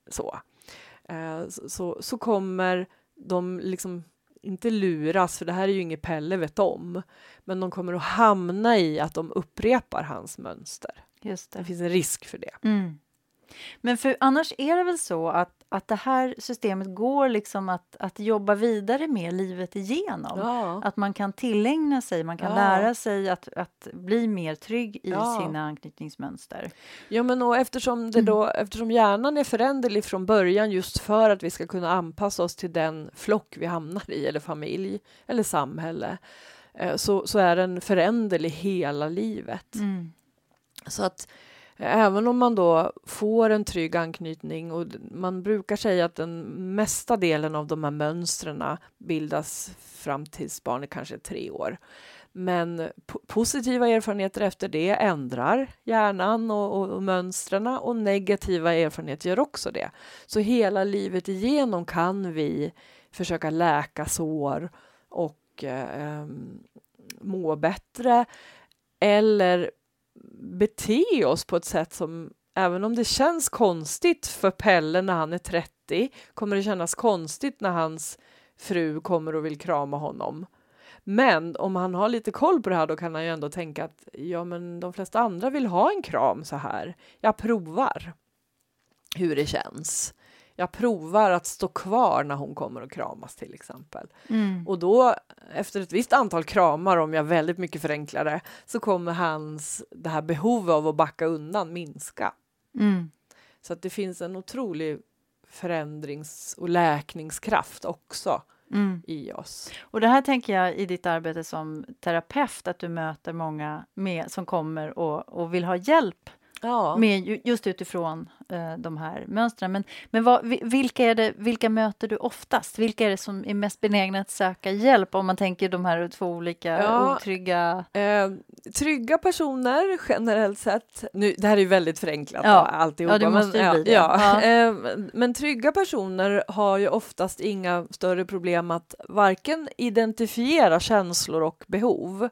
Speaker 2: Så. Eh, så, så kommer de liksom inte luras, för det här är ju inget Pelle vet om. Men de kommer att hamna i att de upprepar hans mönster.
Speaker 1: Just det.
Speaker 2: det finns en risk för det.
Speaker 1: Mm. Men för annars är det väl så att, att det här systemet går liksom att, att jobba vidare med livet igenom. Ja. Att man kan tillägna sig, man kan ja. lära sig att, att bli mer trygg i ja. sina anknytningsmönster.
Speaker 2: Ja, men och eftersom, det då, mm. eftersom hjärnan är föränderlig från början just för att vi ska kunna anpassa oss till den flock vi hamnar i, eller familj eller samhälle, eh, så, så är den föränderlig hela livet.
Speaker 1: Mm.
Speaker 2: Så att Även om man då får en trygg anknytning och man brukar säga att den mesta delen av de här mönstren bildas fram tills barnet kanske är tre år. Men positiva erfarenheter efter det ändrar hjärnan och, och, och mönstren och negativa erfarenheter gör också det. Så hela livet igenom kan vi försöka läka sår och eh, ehm, må bättre eller bete oss på ett sätt som även om det känns konstigt för Pelle när han är 30 kommer det kännas konstigt när hans fru kommer och vill krama honom. Men om han har lite koll på det här då kan han ju ändå tänka att ja, men de flesta andra vill ha en kram så här. Jag provar hur det känns jag provar att stå kvar när hon kommer och kramas till exempel.
Speaker 1: Mm.
Speaker 2: Och då efter ett visst antal kramar, om jag väldigt mycket förenklar det, så kommer hans det här behovet av att backa undan minska.
Speaker 1: Mm.
Speaker 2: Så att det finns en otrolig förändrings och läkningskraft också mm. i oss.
Speaker 1: Och det här tänker jag i ditt arbete som terapeut, att du möter många med, som kommer och, och vill ha hjälp
Speaker 2: Ja.
Speaker 1: Med, just utifrån eh, de här mönstren. Men, men vad, vilka, är det, vilka möter du oftast? Vilka är det som är mest benägna att söka hjälp om man tänker de här två olika ja, otrygga...
Speaker 2: Eh, trygga personer generellt sett. Nu, det här är ju väldigt förenklat
Speaker 1: ja.
Speaker 2: alltihopa.
Speaker 1: Ja, det måste
Speaker 2: men,
Speaker 1: ju bli
Speaker 2: ja, ja. *laughs* Eh, men trygga personer har ju oftast inga större problem att varken identifiera känslor och behov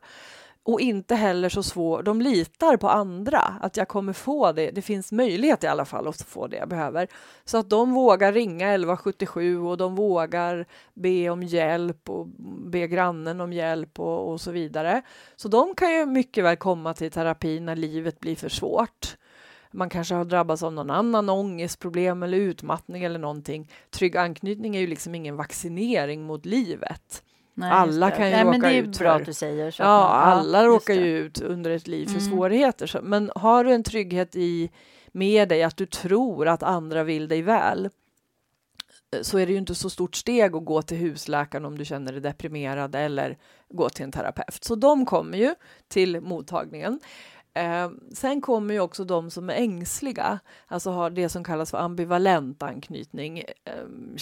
Speaker 2: och inte heller så svår, de litar på andra, att jag kommer få det, det finns möjlighet i alla fall att få det jag behöver. Så att de vågar ringa 1177 och de vågar be om hjälp och be grannen om hjälp och, och så vidare. Så de kan ju mycket väl komma till terapi när livet blir för svårt. Man kanske har drabbats av någon annan ångestproblem eller utmattning eller någonting. Trygg anknytning är ju liksom ingen vaccinering mot livet. Nej, alla kan ju
Speaker 1: Nej,
Speaker 2: råka ut för...
Speaker 1: att du säger så.
Speaker 2: Ja, alla råkar ju ut under ett liv för mm. svårigheter. Men har du en trygghet i med dig att du tror att andra vill dig väl eh, så är det ju inte så stort steg att gå till husläkaren om du känner dig deprimerad eller gå till en terapeut. Så de kommer ju till mottagningen. Eh, sen kommer ju också de som är ängsliga, alltså har det som kallas för ambivalent anknytning, eh,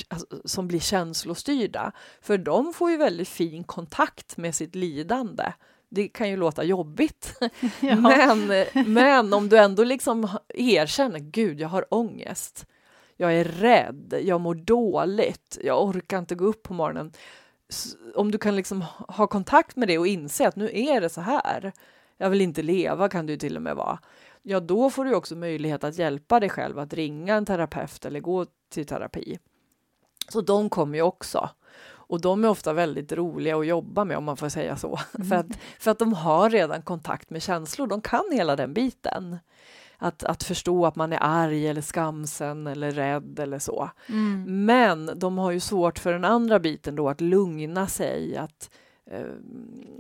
Speaker 2: alltså, som blir känslostyrda. För de får ju väldigt fin kontakt med sitt lidande. Det kan ju låta jobbigt, *laughs* ja. men, men om du ändå liksom erkänner, gud, jag har ångest, jag är rädd, jag mår dåligt, jag orkar inte gå upp på morgonen. Om du kan liksom ha kontakt med det och inse att nu är det så här, jag vill inte leva kan du till och med vara. Ja, då får du också möjlighet att hjälpa dig själv att ringa en terapeut eller gå till terapi. Så de kommer ju också. Och de är ofta väldigt roliga att jobba med om man får säga så. Mm. *laughs* För, att, för att de har redan kontakt med känslor, de kan hela den biten. Att, att förstå att man är arg eller skamsen eller rädd eller så. Mm. Men de har ju svårt för den andra biten då att lugna sig, att Eh,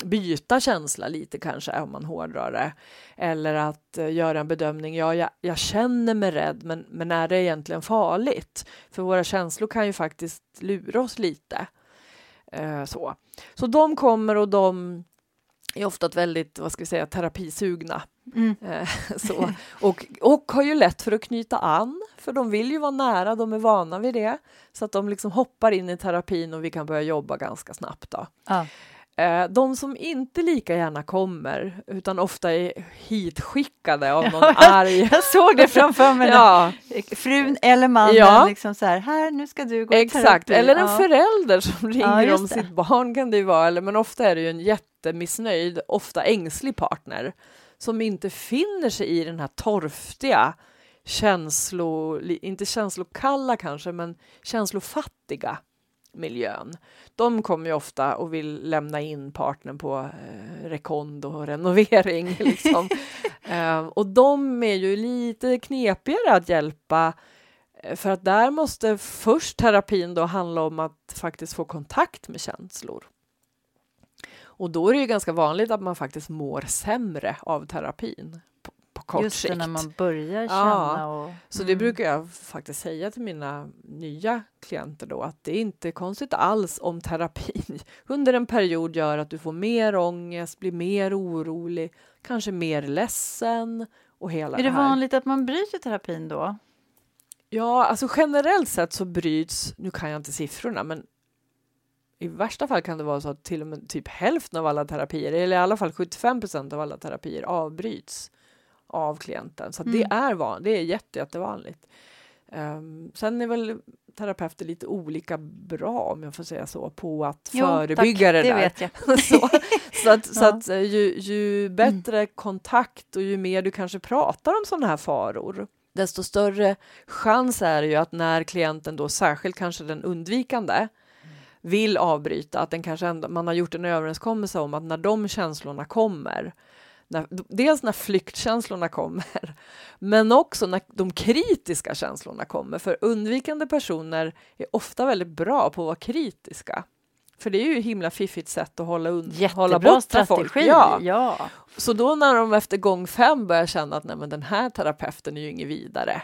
Speaker 2: byta känsla lite kanske om man hårdrar det. Eller att eh, göra en bedömning, ja jag, jag, känner mig rädd men, men är det egentligen farligt? För våra känslor kan ju faktiskt lura oss lite. Eh, så. så de kommer och de är ofta väldigt, vad ska vi säga, terapisugna. Mm. *laughs* så. Och, och har ju lätt för att knyta an, för de vill ju vara nära, de är vana vid det. Så att de liksom hoppar in i terapin och vi kan börja jobba ganska snabbt. Då. Ja. Eh, de som inte lika gärna kommer, utan ofta är hitskickade av *laughs* någon arg... *laughs*
Speaker 1: Jag såg det framför mig. ja. Frun eller mannen, ja. liksom så här, här, nu ska du gå
Speaker 2: Exakt, eller en ja. förälder som ringer ja, om sitt barn kan det ju vara, eller, men ofta är det ju en jättemissnöjd, ofta ängslig partner som inte finner sig i den här torftiga, känslo, inte känslokalla kanske, men känslofattiga miljön. De kommer ju ofta och vill lämna in partnern på eh, rekond och renovering. *laughs* Liksom. eh, och de är ju lite knepigare att hjälpa eh, för att där måste först terapin då handla om att faktiskt få kontakt med känslor. Och då är det ju ganska vanligt att man faktiskt mår sämre av terapin kort
Speaker 1: Just
Speaker 2: sikt.
Speaker 1: när man börjar känna. Ja, och, mm.
Speaker 2: Så det mm. brukar jag faktiskt säga till mina nya klienter då att det är inte konstigt alls om terapin *laughs* under en period gör att du får mer ångest, blir mer orolig, kanske mer ledsen och hela
Speaker 1: Är det,
Speaker 2: det
Speaker 1: vanligt att man bryter terapin då?
Speaker 2: Ja, alltså generellt sett så bryts, nu kan jag inte siffrorna, men i värsta fall kan det vara så att till och med typ hälften av alla terapier, eller i alla fall 75 procent av alla terapier avbryts av klienten. Så mm. det är van, det är jätte, jättevanligt. Um, sen är väl terapeuter lite olika bra, om jag får säga så, på att jo, förebygga tack, det, det
Speaker 1: Vet jag. *laughs*
Speaker 2: så, så att, *laughs* ja. så att eh, ju, ju bättre mm. kontakt och ju mer du kanske pratar om sådana här faror, desto större chans är det ju att när klienten då, särskilt kanske den undvikande, vill avbryta, att den kanske ändå, man har gjort en överenskommelse om att när de känslorna kommer, när, dels när flyktkänslorna kommer, *laughs* men också när de kritiska känslorna kommer. För undvikande personer är ofta väldigt bra på att vara kritiska. För det är ju ett himla fiffigt sätt att hålla, hålla borta strategi. folk.
Speaker 1: Ja. ja.
Speaker 2: Så då när de efter gång fem börjar känna att nej, men den här terapeuten är ju inget vidare,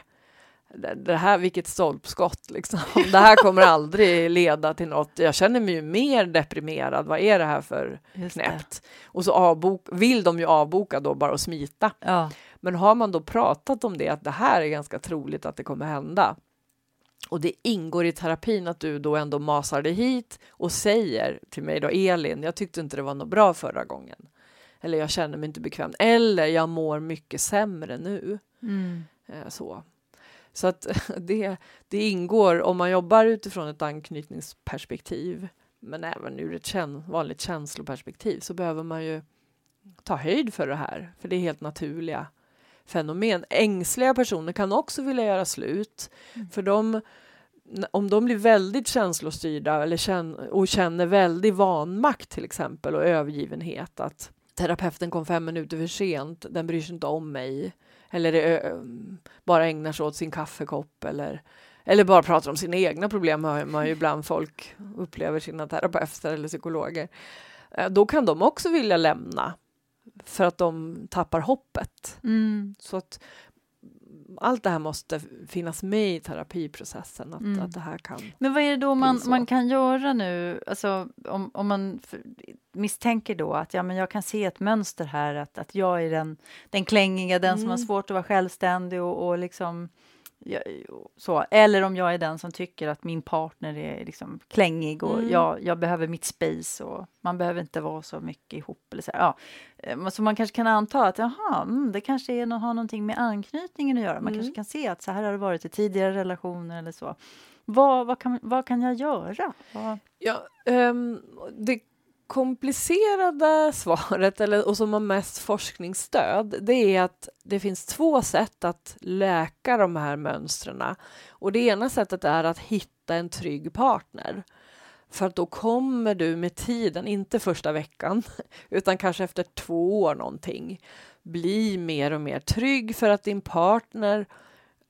Speaker 2: det här, vilket stolpskott liksom. *laughs* Det här kommer aldrig leda till något. Jag känner mig ju mer deprimerad. Vad är det här för knäppt? Och så avbok, vill de ju avboka då bara och smita. Ja. Men har man då pratat om det, att det här är ganska troligt att det kommer hända. Och det ingår i terapin att du då ändå masar dig hit och säger till mig då, Elin, jag tyckte inte det var något bra förra gången. Eller jag känner mig inte bekväm. Eller jag mår mycket sämre nu. Mm. Eh, så. Så att *laughs* det, det ingår, om man jobbar utifrån ett anknytningsperspektiv, men även ur ett kän, vanligt känsloperspektiv, så behöver man ju ta höjd för det här, för det är helt naturliga fenomen. Ängsliga personer kan också vilja göra slut, mm. för de om de blir väldigt känslostyrda eller känner, och känner väldigt vanmakt till exempel och övergivenhet, att terapeuten kom fem minuter för sent, den bryr sig inte om mig, eller bara ägnar sig åt sin kaffekopp eller, eller bara pratar om sina egna problem, har man ju ibland folk upplever sina terapeuter eller psykologer. Eh, då kan de också vilja lämna för att de tappar hoppet. Mm. Så att allt det här måste finnas med i terapiprocessen. Att,
Speaker 1: Mm.
Speaker 2: att det här kan...
Speaker 1: Men vad är det då man, man kan göra nu? Alltså, om, om man misstänker då att ja, men jag kan se ett mönster här, att, att jag är den, den klängiga, den som har
Speaker 2: Mm.
Speaker 1: svårt att vara självständig och, och liksom ja, så. Eller om jag är den som tycker att min partner är liksom klängig och
Speaker 2: Mm.
Speaker 1: jag, jag behöver mitt space och man behöver inte vara så mycket ihop. Eller så, här. ja. Eh, så man kanske kan anta att jaha, mm, det kanske är, har någonting med anknytningen att göra. Man
Speaker 2: Mm.
Speaker 1: kanske kan se att så här har det varit i tidigare relationer eller så. Vad, vad, kan, vad kan jag göra? Vad,
Speaker 2: Ja, ehm, det komplicerade svaret, eller, och som har mest forskningsstöd, det är att det finns två sätt att läka de här mönstren. Och det ena sättet är att hitta en trygg partner. För att då kommer du med tiden, inte första veckan, *laughs* utan kanske efter två år någonting, bli mer och mer trygg för att din partner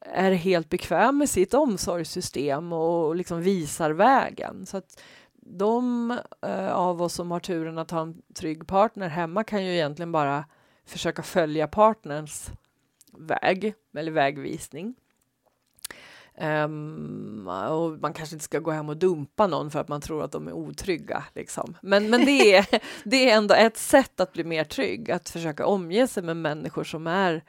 Speaker 2: är helt bekväm med sitt omsorgssystem och liksom visar vägen. Så att de eh, av oss som har turen att ha en trygg partner hemma kan ju egentligen bara försöka följa partners väg, eller vägvisning. Um, och man kanske inte ska gå hem och dumpa någon för att man tror att de är otrygga. Liksom. Men, men det, är, *laughs* det är ändå ett sätt att bli mer trygg, att försöka omge sig med människor som är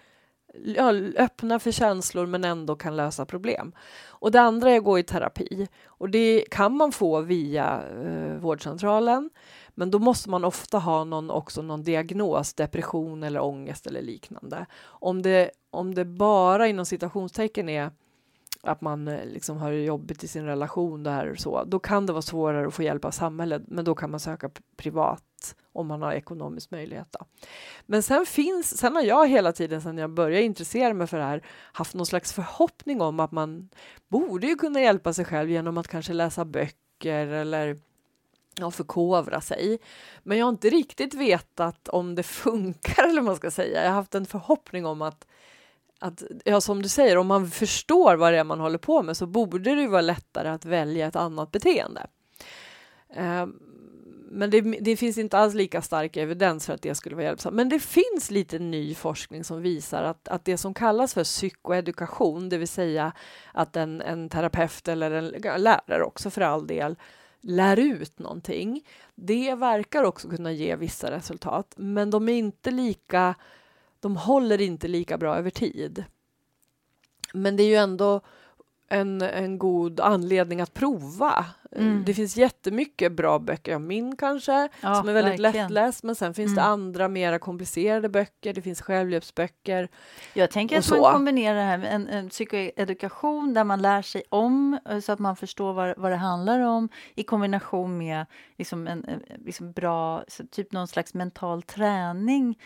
Speaker 2: ja, öppna för känslor men ändå kan lösa problem. Och det andra är att gå i terapi. Och det kan man få via eh, vårdcentralen. Men då måste man ofta ha någon, också någon diagnos, depression eller ångest eller liknande. Om det, om det bara inom citationstecken är att man eh, liksom har det jobbigt i sin relation, där och så, då kan det vara svårare att få hjälp av samhället, men då kan man söka privat om man har ekonomisk möjlighet. Då. Men sen finns, sen har jag hela tiden sedan jag började intressera mig för det här haft någon slags förhoppning om att man borde ju kunna hjälpa sig själv genom att kanske läsa böcker eller ja, förkovra sig. Men jag har inte riktigt vetat om det *laughs* funkar, eller vad man ska säga. Jag har haft en förhoppning om att att, ja, som du säger, om man förstår vad det är man håller på med så borde det ju vara lättare att välja ett annat beteende. Eh, men det, det finns inte alls lika stark evidens för att det skulle vara hjälpsamt. Men det finns lite ny forskning som visar att, att det som kallas för psykoedukation, det vill säga att en, en terapeut eller en lärare också för all del lär ut någonting. Det verkar också kunna ge vissa resultat, men de är inte lika de håller inte lika bra över tid. Men det är ju ändå en, en god anledning att prova.
Speaker 1: Mm.
Speaker 2: Det finns jättemycket bra böcker, ja, min kanske,
Speaker 1: Ja,
Speaker 2: som är väldigt
Speaker 1: verkligen.
Speaker 2: lättläst, men sen finns det
Speaker 1: Mm.
Speaker 2: andra mera komplicerade böcker, det finns självhjälpsböcker.
Speaker 1: Jag tänker att man kombinerar det här med en, en psykoedukation där man lär sig om eh, så att man förstår vad, vad det handlar om i kombination med liksom en, en liksom bra, typ någon slags mental träning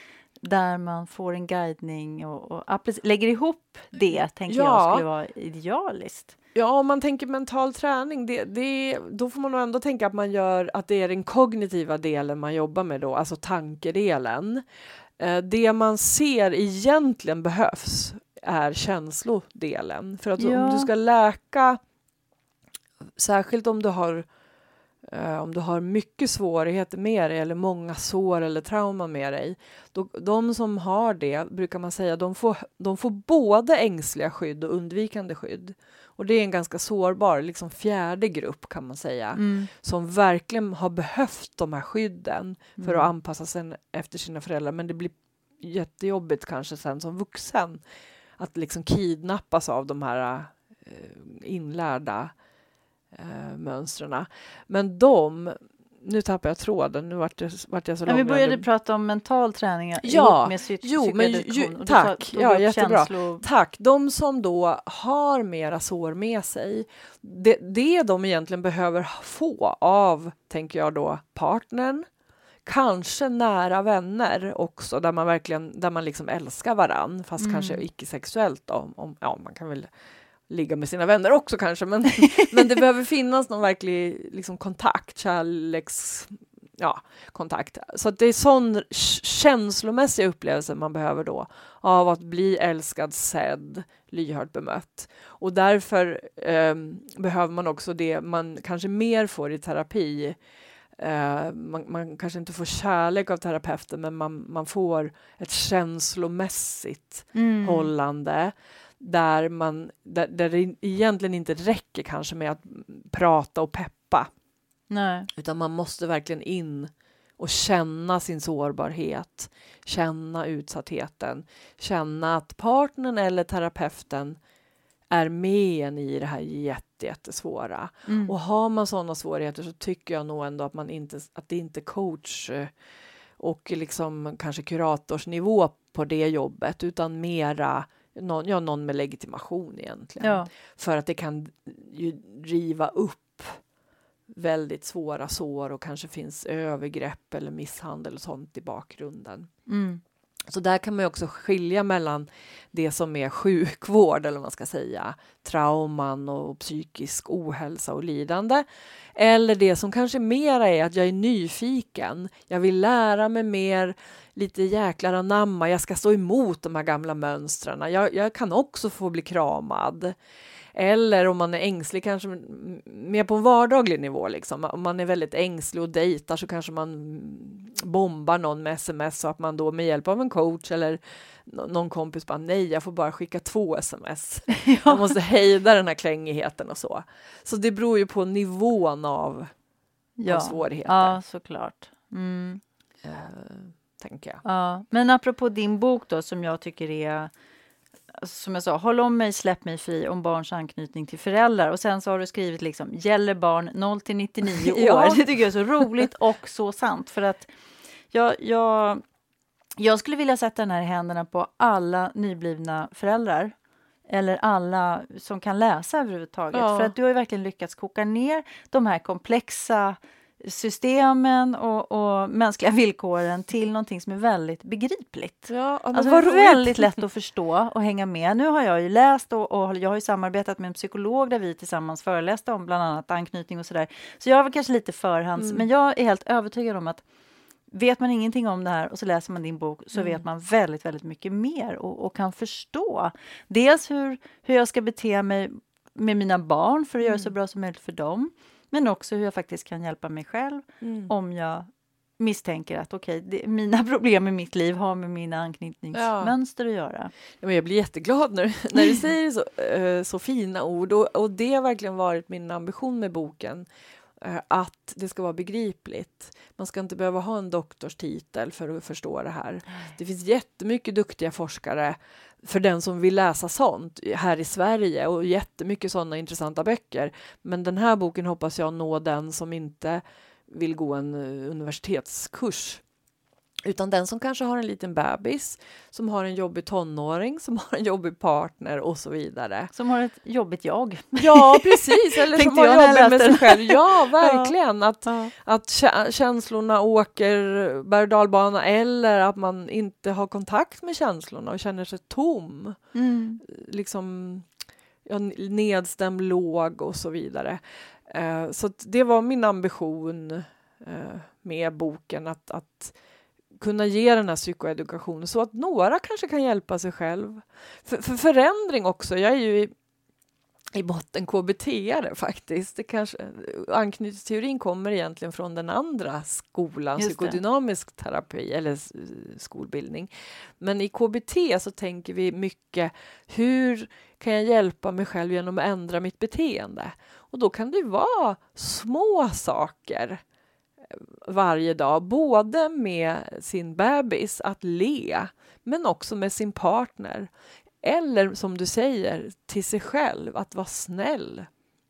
Speaker 1: där man får en guidning och, och lägger ihop det, tänker jag
Speaker 2: Ja.
Speaker 1: skulle vara idealiskt.
Speaker 2: Ja, om man tänker mental träning, det, det, då får man nog ändå tänka att man gör att det är den kognitiva delen man jobbar med då, alltså tankedelen. Eh, det man ser egentligen behövs är känslodelen. För att
Speaker 1: Ja.
Speaker 2: om du ska läka, särskilt om du har om du har mycket svårigheter med dig eller många sår eller trauma med dig. Då, de som har det brukar man säga, de får, de får både ängsliga skydd och undvikande skydd. Och det är en ganska sårbar, liksom fjärde grupp kan man säga,
Speaker 1: Mm.
Speaker 2: som verkligen har behövt de här skydden för att anpassa sig efter sina föräldrar. Men det blir jättejobbigt kanske sen som vuxen att liksom kidnappas av de här eh, inlärda eh, mönstren. Men de, nu tappar jag tråden, nu vart, det, vart jag så
Speaker 1: Ja, vi började prata om mental träning
Speaker 2: Ja,
Speaker 1: ihop med psy-
Speaker 2: jo, men ju-
Speaker 1: du
Speaker 2: tack.
Speaker 1: tog
Speaker 2: Ja, jättebra.
Speaker 1: känslo-
Speaker 2: Tack. De som då har mera sår med sig, det, det de egentligen behöver få av, tänker jag då, partnern, kanske nära vänner också, där man verkligen där man liksom älskar varann, fast
Speaker 1: Mm.
Speaker 2: kanske icke-sexuellt. Då, om, om, ja, man kan väl ligga med sina vänner också kanske, men, *laughs* men det behöver finnas någon verklig liksom, kontakt, kärleks... Ja, kontakt. Så det är sån känslomässig upplevelse man behöver då av att bli älskad, sedd, lyhört bemött. Och därför ehm, behöver man också det man kanske mer får i terapi. Eh, man, man kanske inte får kärlek av terapeuten, men man, man får ett känslomässigt
Speaker 1: Mm.
Speaker 2: hållande där, man, där, där det egentligen inte räcker kanske med att prata och peppa.
Speaker 1: Nej.
Speaker 2: Utan man måste verkligen in och känna sin sårbarhet, känna utsattheten, känna att partnern eller terapeuten är med en i det här jättesvåra.
Speaker 1: Mm.
Speaker 2: Och har man sådana svårigheter så tycker jag nog ändå att, man inte, att det inte är coach eh, och liksom kanske kuratorsnivå på det jobbet utan mera någon, ja, någon med legitimation egentligen.
Speaker 1: Ja.
Speaker 2: För att det kan ju riva upp väldigt svåra sår och kanske finns övergrepp eller misshandel och sånt i bakgrunden.
Speaker 1: Mm.
Speaker 2: Så där kan man också skilja mellan det som är sjukvård eller vad man ska säga, trauman och psykisk ohälsa och lidande. Eller det som kanske mera är att jag är nyfiken, jag vill lära mig mer, lite jäklar anamma, jag ska stå emot de här gamla mönstren. Jag, jag kan också få bli kramad. Eller om man är ängslig, kanske mer på en vardaglig nivå. Liksom. Om man är väldigt ängslig och dejtar så kanske man bombar någon med sms så att man då med hjälp av en coach eller någon kompis bara nej, jag får bara skicka två sms. *laughs* Ja. Jag måste hejda den här klängigheten och så. Så det beror ju på nivån av,
Speaker 1: ja.
Speaker 2: av svårigheter.
Speaker 1: Ja, såklart. Mm.
Speaker 2: Uh, tänker jag.
Speaker 1: Ja. Men apropå din bok då som jag tycker är som jag sa, håll om mig, släpp mig fri om barns anknytning till föräldrar. Och sen så har du skrivit liksom, gäller barn 0 till 99 *laughs* år. Ja. Det tycker jag är så roligt och så sant. För att jag, jag, jag skulle vilja sätta den här i händerna på alla nyblivna föräldrar. Eller alla som kan läsa överhuvudtaget. Ja. För att du har ju verkligen lyckats koka ner de här komplexa systemen och, och, mänskliga villkoren till någonting som är väldigt begripligt.
Speaker 2: Ja,
Speaker 1: alltså väldigt lätt att *laughs* förstå och hänga med. Nu har jag ju läst och, och, jag har ju samarbetat med en psykolog där vi tillsammans föreläste om bland annat anknytning och sådär. Så jag var kanske lite förhands, mm. men jag är helt övertygad om att vet man ingenting om det här och så läser man din bok så mm. vet man väldigt, väldigt mycket mer och, och, kan förstå dels hur, hur jag ska bete mig med mina barn för att mm. göra det så bra som möjligt för dem. Men också hur jag faktiskt kan hjälpa mig själv mm. om jag misstänker att okej, okay, mina *laughs* problem i mitt liv har med mina anknytningsmönster ja. att göra.
Speaker 2: Ja, men jag blir jätteglad när, *laughs* när du *laughs* säger så, uh, så fina ord och, och det har verkligen varit min ambition med boken Eh, att det ska vara begripligt. Man ska inte behöva ha en doktorstitel för att förstå det här. Det finns jättemycket duktiga forskare för den som vill läsa sånt här i Sverige och jättemycket sådana intressanta böcker. Men den här boken hoppas jag nå den som inte vill gå en eh, universitetskurs utan den som kanske har en liten bebis, som har en jobbig tonåring, som har en jobbig partner och så vidare.
Speaker 1: Som har ett jobbigt jag.
Speaker 2: Ja, precis. Eller *laughs* som har jobbigt med sig själv. Ja, *laughs* verkligen. Ja. Att, ja. att känslorna åker berg dalbana eller att man inte har kontakt med känslorna och känner sig tom. Mm. Liksom ja, nedstämd, låg och så vidare. Uh, så det var min ambition uh, med boken, att, att kunna ge den här psykoedukationen så att några kanske kan hjälpa sig själv. För, för förändring också, jag är ju i, i botten KBT-are faktiskt. Det kanske, anknytningsteorin kommer egentligen från den andra skolan, psykodynamisk terapi eller skolbildning. Men i KBT så tänker vi mycket hur kan jag hjälpa mig själv genom att ändra mitt beteende? Och då kan det vara små saker varje dag, både med sin bebis, att le, men också med sin partner. Eller som du säger, till sig själv, att vara snäll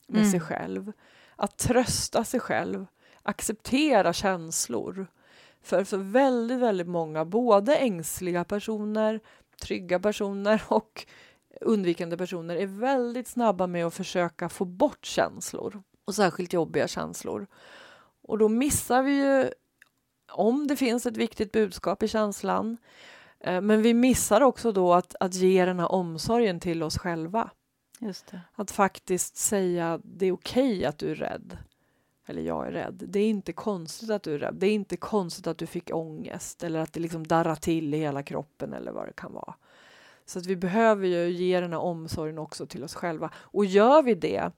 Speaker 2: med mm. sig själv. Att trösta sig själv, acceptera känslor. För, för väldigt, väldigt många, både ängsliga personer, trygga personer *laughs* och undvikande personer är väldigt snabba med att försöka få bort känslor och särskilt jobbiga känslor. Och då missar vi ju om det finns ett viktigt budskap i känslan. Eh, men vi missar också då att, att ge den här omsorgen till oss själva. Att faktiskt säga det är okej okay att du är rädd. Eller jag är rädd. Det är inte konstigt att du är rädd. Det är inte konstigt att du fick ångest eller att det liksom darrar till i hela kroppen eller vad det kan vara. Så att vi behöver ju ge den här omsorgen också till oss själva. Och gör vi det,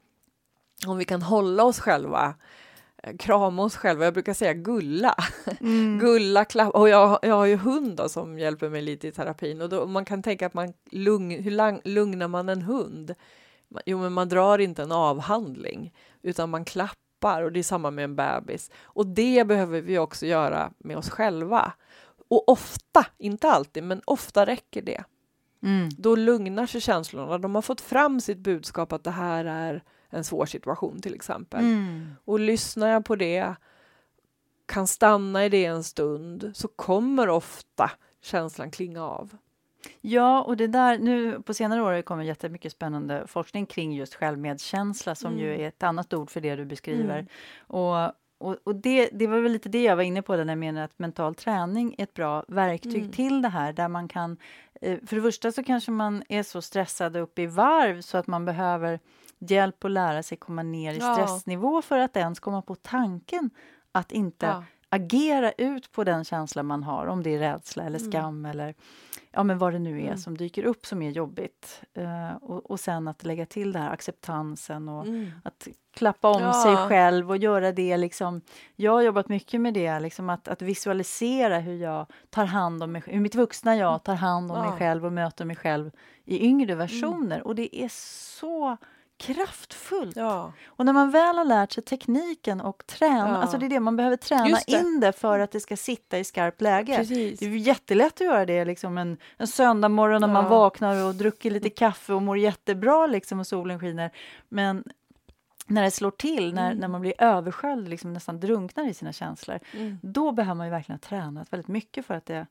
Speaker 2: om vi kan hålla oss själva krama oss själva. Jag brukar säga gulla. Mm. *laughs* gulla, klappa. Och jag, jag har ju hund som hjälper mig lite i terapin. Och då, man kan tänka att man lugn, hur lang, lugnar man en hund? Jo, men man drar inte en avhandling, utan man klappar. Och det är samma med en bebis. Och det behöver vi också göra med oss själva. Och ofta, inte alltid, men ofta räcker det. Mm. Då lugnar sig känslorna. De har fått fram sitt budskap att det här är en svår situation till exempel. Mm. Och lyssnar jag på det, kan stanna i det en stund, så kommer ofta känslan klinga av.
Speaker 1: Ja, och det där, nu på senare år har det kommit jättemycket spännande forskning kring just självmedkänsla som mm. ju är ett annat ord för det du beskriver. Mm. Och, och, och det, det, var väl lite det jag var inne på när jag menar att mental träning är ett bra verktyg mm. till det här där man kan eh, för det första så kanske man är så stressad upp i varv så att man behöver hjälp att lära sig komma ner i stressnivå för att ens komma på tanken att inte ja. agera ut på den känsla man har, om det är rädsla eller mm. skam mm. eller ja, men vad det nu är mm. som dyker upp som är jobbigt. Uh, och, och sen att lägga till det här acceptansen och mm. att klappa om ja. sig själv och göra det liksom. Jag har jobbat mycket med det, liksom att, att visualisera hur jag tar hand om mig, hur mitt vuxna jag tar hand om ja. mig själv och möter mig själv i yngre mm. versioner. Och det är så kraftfullt. Ja. Och när man väl har lärt sig tekniken och träna, ja. alltså det är det man behöver träna det. in det för att det ska sitta i skarpt läge. Precis. Det är jättelätt att göra det liksom en, en söndag morgon när ja. man vaknar och druckit lite kaffe och mår jättebra liksom och solen skiner. Men när det slår till, när, mm. när man blir översköljd, liksom nästan drunknar i sina känslor, mm. då behöver man ju verkligen ha tränat väldigt mycket för att det,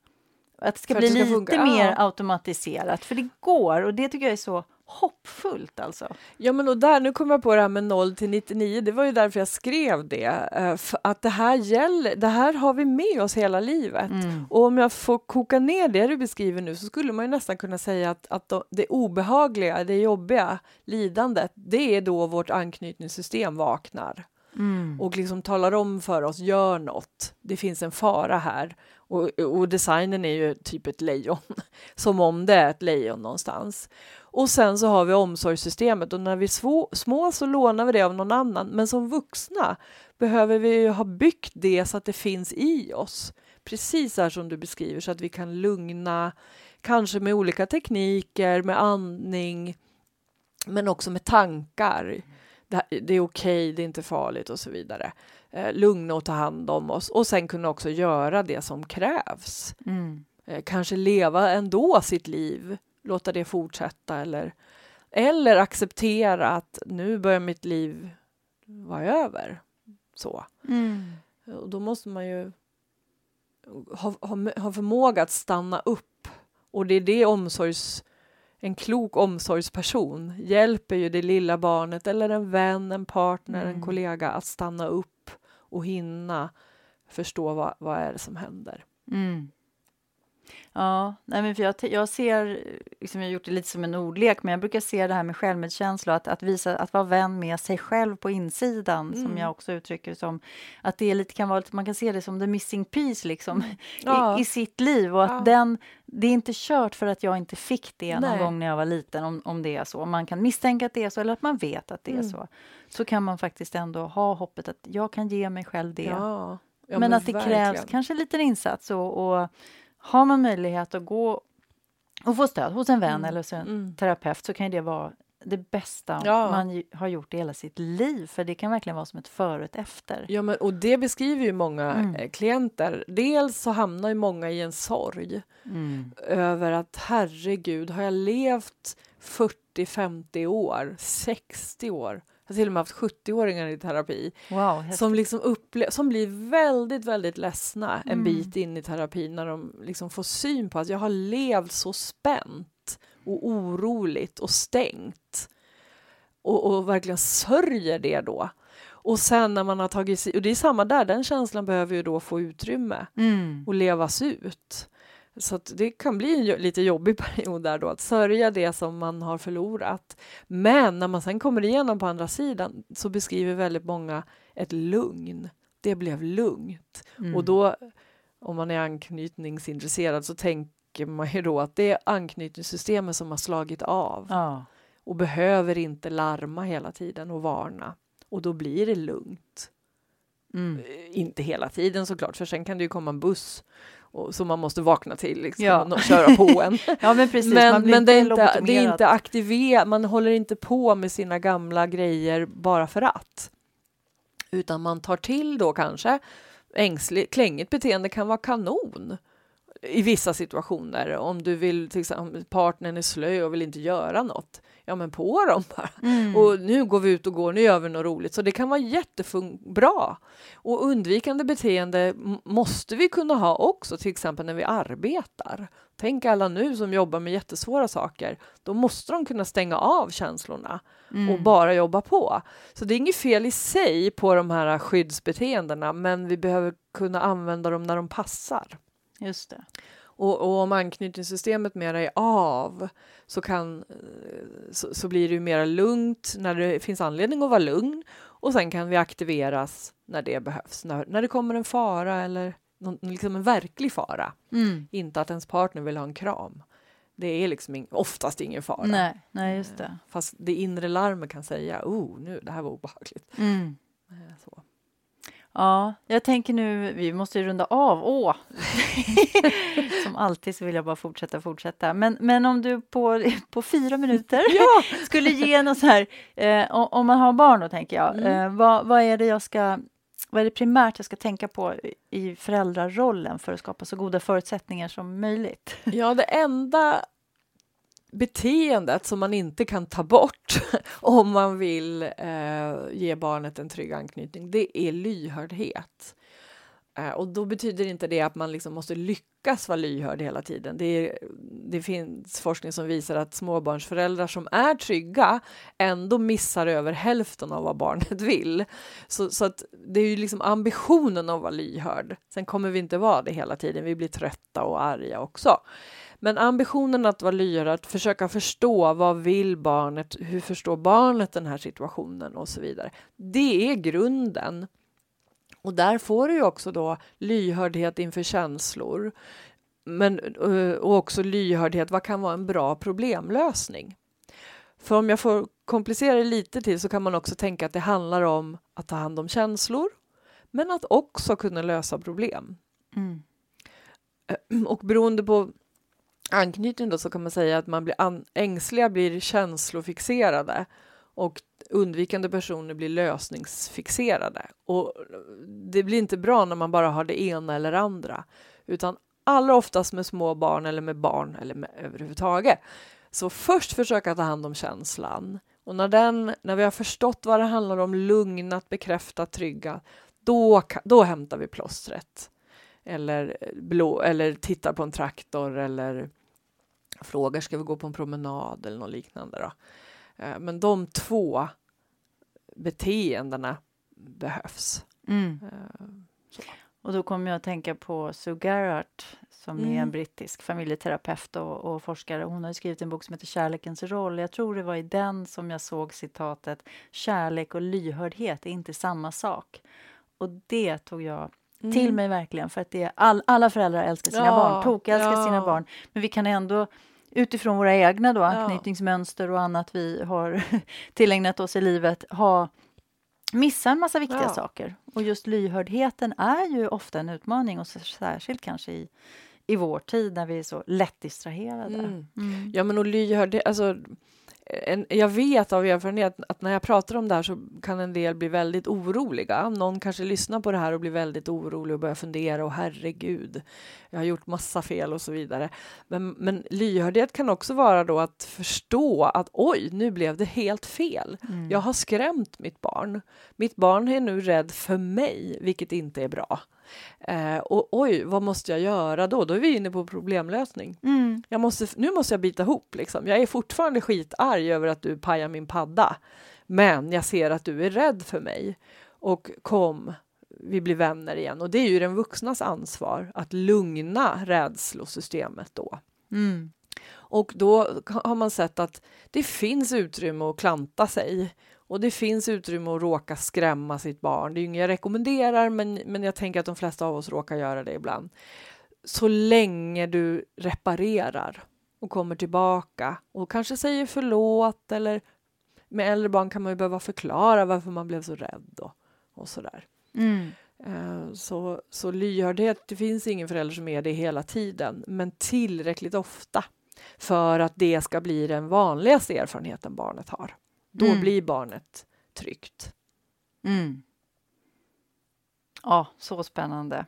Speaker 1: att det ska för bli det ska lite funka. mer automatiserat. För det går, och det tycker jag är så hoppfullt alltså.
Speaker 2: Ja men och där, nu kommer jag på det här med 0 till 99, det var ju därför jag skrev det. Eh, att det här gäller, det här har vi med oss hela livet. Mm. Och om jag får koka ner det du beskriver nu så skulle man ju nästan kunna säga att, att det obehagliga, det jobbiga, lidandet, det är då vårt anknytningssystem vaknar. Mm. och liksom talar om för oss, gör något, det finns en fara här. Och, och designen är ju typ ett lejon, *laughs* som om det är ett lejon någonstans. Och sen så har vi omsorgssystemet och när vi är små så lånar vi det av någon annan. Men som vuxna behöver vi ha byggt det så att det finns i oss. Precis här som du beskriver så att vi kan lugna, kanske med olika tekniker, med andning, men också med tankar. Det, det är okej, okay, det är inte farligt och så vidare. Eh, lugna och ta hand om oss och sen kunna också göra det som krävs. Mm. Eh, kanske leva ändå sitt liv låta det fortsätta eller, eller acceptera att nu börjar mitt liv vara över. Så. Mm. Och då måste man ju ha, ha, ha förmåga att stanna upp. Och det är det omsorgs... En klok omsorgsperson hjälper ju det lilla barnet eller en vän, en partner, mm. en kollega att stanna upp och hinna förstå vad, vad är det som händer. Mm.
Speaker 1: Ja, nej men för jag, jag ser, liksom jag har gjort det lite som en ordlek, men jag brukar se det här med självmedkänsla, att, att visa, att vara vän med sig själv på insidan, mm. som jag också uttrycker som, att det lite kan vara, man kan se det som the missing piece liksom, *laughs* ja. i, i, sitt liv och att ja. den, det är inte kört för att jag inte fick det någon gång när jag var liten, om, om det är så. Man kan misstänka att det är så, eller att man vet att det är mm. så. Så kan man faktiskt ändå ha hoppet att jag kan ge mig själv det. Ja. men, men, att det verkligen. krävs kanske en liten insats och, och har man möjlighet att gå och få stöd hos en vän mm. eller en mm. terapeut så kan det vara det bästa ja. man har gjort i hela sitt liv. För det kan verkligen vara som ett före och efter.
Speaker 2: Ja, men, och det beskriver ju många mm. Eh, klienter. Dels så hamnar ju många i en sorg mm. över att herregud, har jag levt 40, 50 år, 60 år har till och med haft 70-åringar i terapi wow, som, liksom upple- som blir väldigt, väldigt ledsna en mm. bit in i terapin när de liksom får syn på att jag har levt så spänt och oroligt och stängt och, och verkligen sörjer det då. Och sen när man har tagit sig, och det är samma där, den känslan behöver ju då få utrymme mm. och levas ut. Så det kan bli en lite jobbig *laughs* period där då, att sörja det som man har förlorat. Men när man sen kommer igenom på andra sidan så beskriver väldigt många ett lugn. Det blev lugnt. Mm. Och då, om man är anknytningsintresserad, så tänker man ju då att det är anknytningssystemet som har slagit av. Ja. Och behöver inte larma hela tiden och varna. Och då blir det lugnt.
Speaker 1: Mm.
Speaker 2: Eh, Inte hela tiden såklart, för sen kan det ju komma en buss och, som man måste vakna till liksom,
Speaker 1: Ja.
Speaker 2: och köra på en. *laughs*
Speaker 1: Ja, men precis.
Speaker 2: men men det, är inte, det är inte aktiverat, man håller inte på med sina gamla grejer bara för att. Utan man tar till då kanske ängsligt, klängigt beteende kan vara kanon i vissa situationer. Om du vill, till exempel partnern är slö och vill inte göra något. Ja men på dem bara.
Speaker 1: Mm.
Speaker 2: Och nu går vi ut och går, nu gör vi något roligt. Så det kan vara jättebra. Och undvikande beteende måste vi kunna ha också, till exempel när vi arbetar. Tänk alla nu som jobbar med jättesvåra saker. Då måste de kunna stänga av känslorna
Speaker 1: Mm.
Speaker 2: och bara jobba på. Så det är inget fel i sig på de här skyddsbeteendena, men vi behöver kunna använda dem när de passar.
Speaker 1: Just det.
Speaker 2: Och, och om anknytningssystemet mera är av så, kan, eh, så, så blir det ju mera lugnt när det finns anledning att vara lugn och sen kan vi aktiveras när det behövs, när, när det kommer en fara eller någon, liksom en verklig fara.
Speaker 1: Mm.
Speaker 2: Inte att ens partner vill ha en kram. Det är liksom ing, oftast ingen fara.
Speaker 1: Nej, nej, just det.
Speaker 2: Fast det inre larmet kan säga, oh, nu, det här var obehagligt.
Speaker 1: Mm.
Speaker 2: Eh, Så.
Speaker 1: Ja, jag tänker nu, vi måste ju runda av. Åh! *laughs* Som alltid så vill jag bara fortsätta, fortsätta. Men, men om du på, på fyra minuter *laughs*
Speaker 2: Ja! *laughs*
Speaker 1: skulle ge något så här, eh, om- man har barn då tänker jag,
Speaker 2: Mm.
Speaker 1: eh, vad, vad är det jag ska, vad är det primärt jag ska tänka på i föräldrarollen för att skapa så goda förutsättningar som möjligt?
Speaker 2: Ja, det enda beteendet som man inte kan ta bort *laughs* om man vill eh, ge barnet en trygg anknytning, det är lyhördhet. Eh, och då betyder inte det att man liksom måste lyckas vara lyhörd hela tiden. Det, är, det finns forskning som visar att småbarnsföräldrar som är trygga ändå missar över hälften av vad barnet *laughs* vill. Så, så att det är ju liksom ambitionen att vara lyhörd. Sen kommer vi inte vara det hela tiden. Vi blir trötta och arga också. Men ambitionen att vara lyhörd, att försöka förstå vad vill barnet, hur förstår barnet den här situationen och så vidare. Det är grunden. Och där får du ju också då lyhördhet inför känslor. Men eh, och också lyhördhet, vad kan vara en bra problemlösning? För om jag får komplicera det lite till så kan man också tänka att det handlar om att ta hand om känslor, men att också kunna lösa problem.
Speaker 1: Mm. *clears throat*
Speaker 2: Och beroende på anknytning då så kan man säga att man blir ängsliga blir känslofixerade och undvikande personer blir lösningsfixerade. Och det blir inte bra när man bara har det ena eller andra, utan allra oftast med små barn eller med barn eller med överhuvudtaget. Så först försöka ta hand om känslan och när, den, när vi har förstått vad det handlar om, lugnat, bekräftat, trygga, då, då hämtar vi plåstret eller, blå, eller tittar på en traktor eller frågar ska vi gå på en promenad eller något liknande. Då. Eh, Men de två beteendena behövs.
Speaker 1: Mm.
Speaker 2: Eh,
Speaker 1: Och då kommer jag att tänka på Sue Garrett som är en
Speaker 2: Mm.
Speaker 1: brittisk familjeterapeut och, och forskare. Hon har skrivit en bok som heter Kärlekens roll. Jag tror det var i den som jag såg citatet Kärlek och lyhördhet är inte samma sak. Och det tog jag till
Speaker 2: Mm.
Speaker 1: mig verkligen för att det är all, alla föräldrar älskar sina
Speaker 2: Ja,
Speaker 1: barn, tokälskar
Speaker 2: ja.
Speaker 1: sina barn. Men vi kan ändå utifrån våra egna då, anknytningsmönster och annat vi har *laughs* tillägnat oss i livet ha missa en massa viktiga
Speaker 2: Ja.
Speaker 1: saker. Och just lyhördheten är ju ofta en utmaning och särskilt kanske i, i vår tid när vi är så lätt distraherade.
Speaker 2: Mm.
Speaker 1: Mm.
Speaker 2: Ja, men och lyhördhet, alltså en, jag vet av erfarenhet att när jag pratar om det här så kan en del bli väldigt oroliga. Någon kanske lyssnar på det här och blir väldigt orolig och börjar fundera och herregud, jag har gjort massa fel och så vidare. Men, men lyhördhet kan också vara då att förstå att oj, nu blev det helt fel.
Speaker 1: Mm.
Speaker 2: Jag har skrämt mitt barn. Mitt barn är nu rädd för mig, vilket inte är bra. Eh, och oj, vad måste jag göra då? Då är vi inne på problemlösning.
Speaker 1: Mm.
Speaker 2: Jag måste, nu måste jag bita ihop. Liksom. Jag är fortfarande skitarg över att du pajar min padda. Men jag ser att du är rädd för mig. Och kom, vi blir vänner igen. Och det är ju den vuxnas ansvar att lugna rädslosystemet då.
Speaker 1: Mm.
Speaker 2: Och då har man sett att det finns utrymme att klanta sig. Och det finns utrymme att råka skrämma sitt barn. Det är inget jag rekommenderar, men, men jag tänker att de flesta av oss råkar göra det ibland. Så länge du reparerar och kommer tillbaka och kanske säger förlåt eller med äldre barn kan man ju behöva förklara varför man blev så rädd och, och sådär.
Speaker 1: Mm.
Speaker 2: Eh, så, så lyhördhet, det finns ingen förälder som är det hela tiden, men tillräckligt ofta för att det ska bli den vanligaste erfarenheten barnet har. Då
Speaker 1: Mm.
Speaker 2: blir barnet tryggt.
Speaker 1: Mm. Ja, så spännande.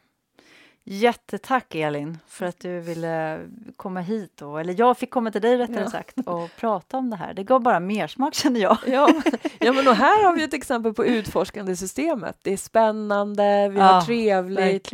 Speaker 1: Jättetack Elin för att du ville komma hit. Och, eller jag fick komma till dig rättare
Speaker 2: Ja.
Speaker 1: sagt och prata om det här. Det gav bara mer smak känner jag.
Speaker 2: Ja, *laughs* ja men och här har vi ett exempel på utforskande systemet. Det är spännande, vi
Speaker 1: Ja,
Speaker 2: har trevligt,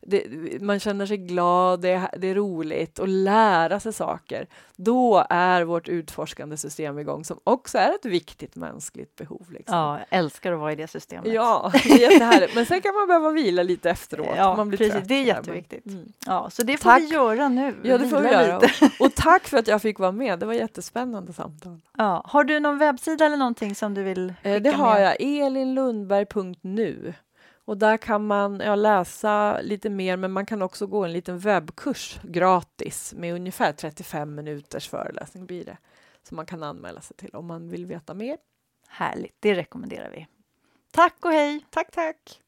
Speaker 2: det, man känner sig glad, det är, det är roligt och lära sig saker. Då är vårt utforskande system igång som också är ett viktigt mänskligt behov. Liksom.
Speaker 1: Ja, älskar att vara i det systemet.
Speaker 2: Ja, det är jättehärligt. Men sen kan man behöva vila lite efteråt.
Speaker 1: Ja,
Speaker 2: man blir
Speaker 1: precis.
Speaker 2: trött
Speaker 1: Det är jätteviktigt.
Speaker 2: Mm.
Speaker 1: Ja, så det får
Speaker 2: Tack.
Speaker 1: vi göra nu.
Speaker 2: Ja, det får vi göra. Och, och tack för att jag fick vara med. Det var jättespännande samtal.
Speaker 1: Ja. Har du någon webbsida eller någonting som du vill skicka
Speaker 2: Eh, Det har
Speaker 1: med?
Speaker 2: jag, elinlundberg.nu. Och där kan man ja, läsa lite mer, men man kan också gå en liten webbkurs gratis med ungefär 35 minuters föreläsning blir det. Som man kan anmäla sig till om man vill veta mer.
Speaker 1: Härligt, det rekommenderar vi. Tack och hej!
Speaker 2: Tack, tack!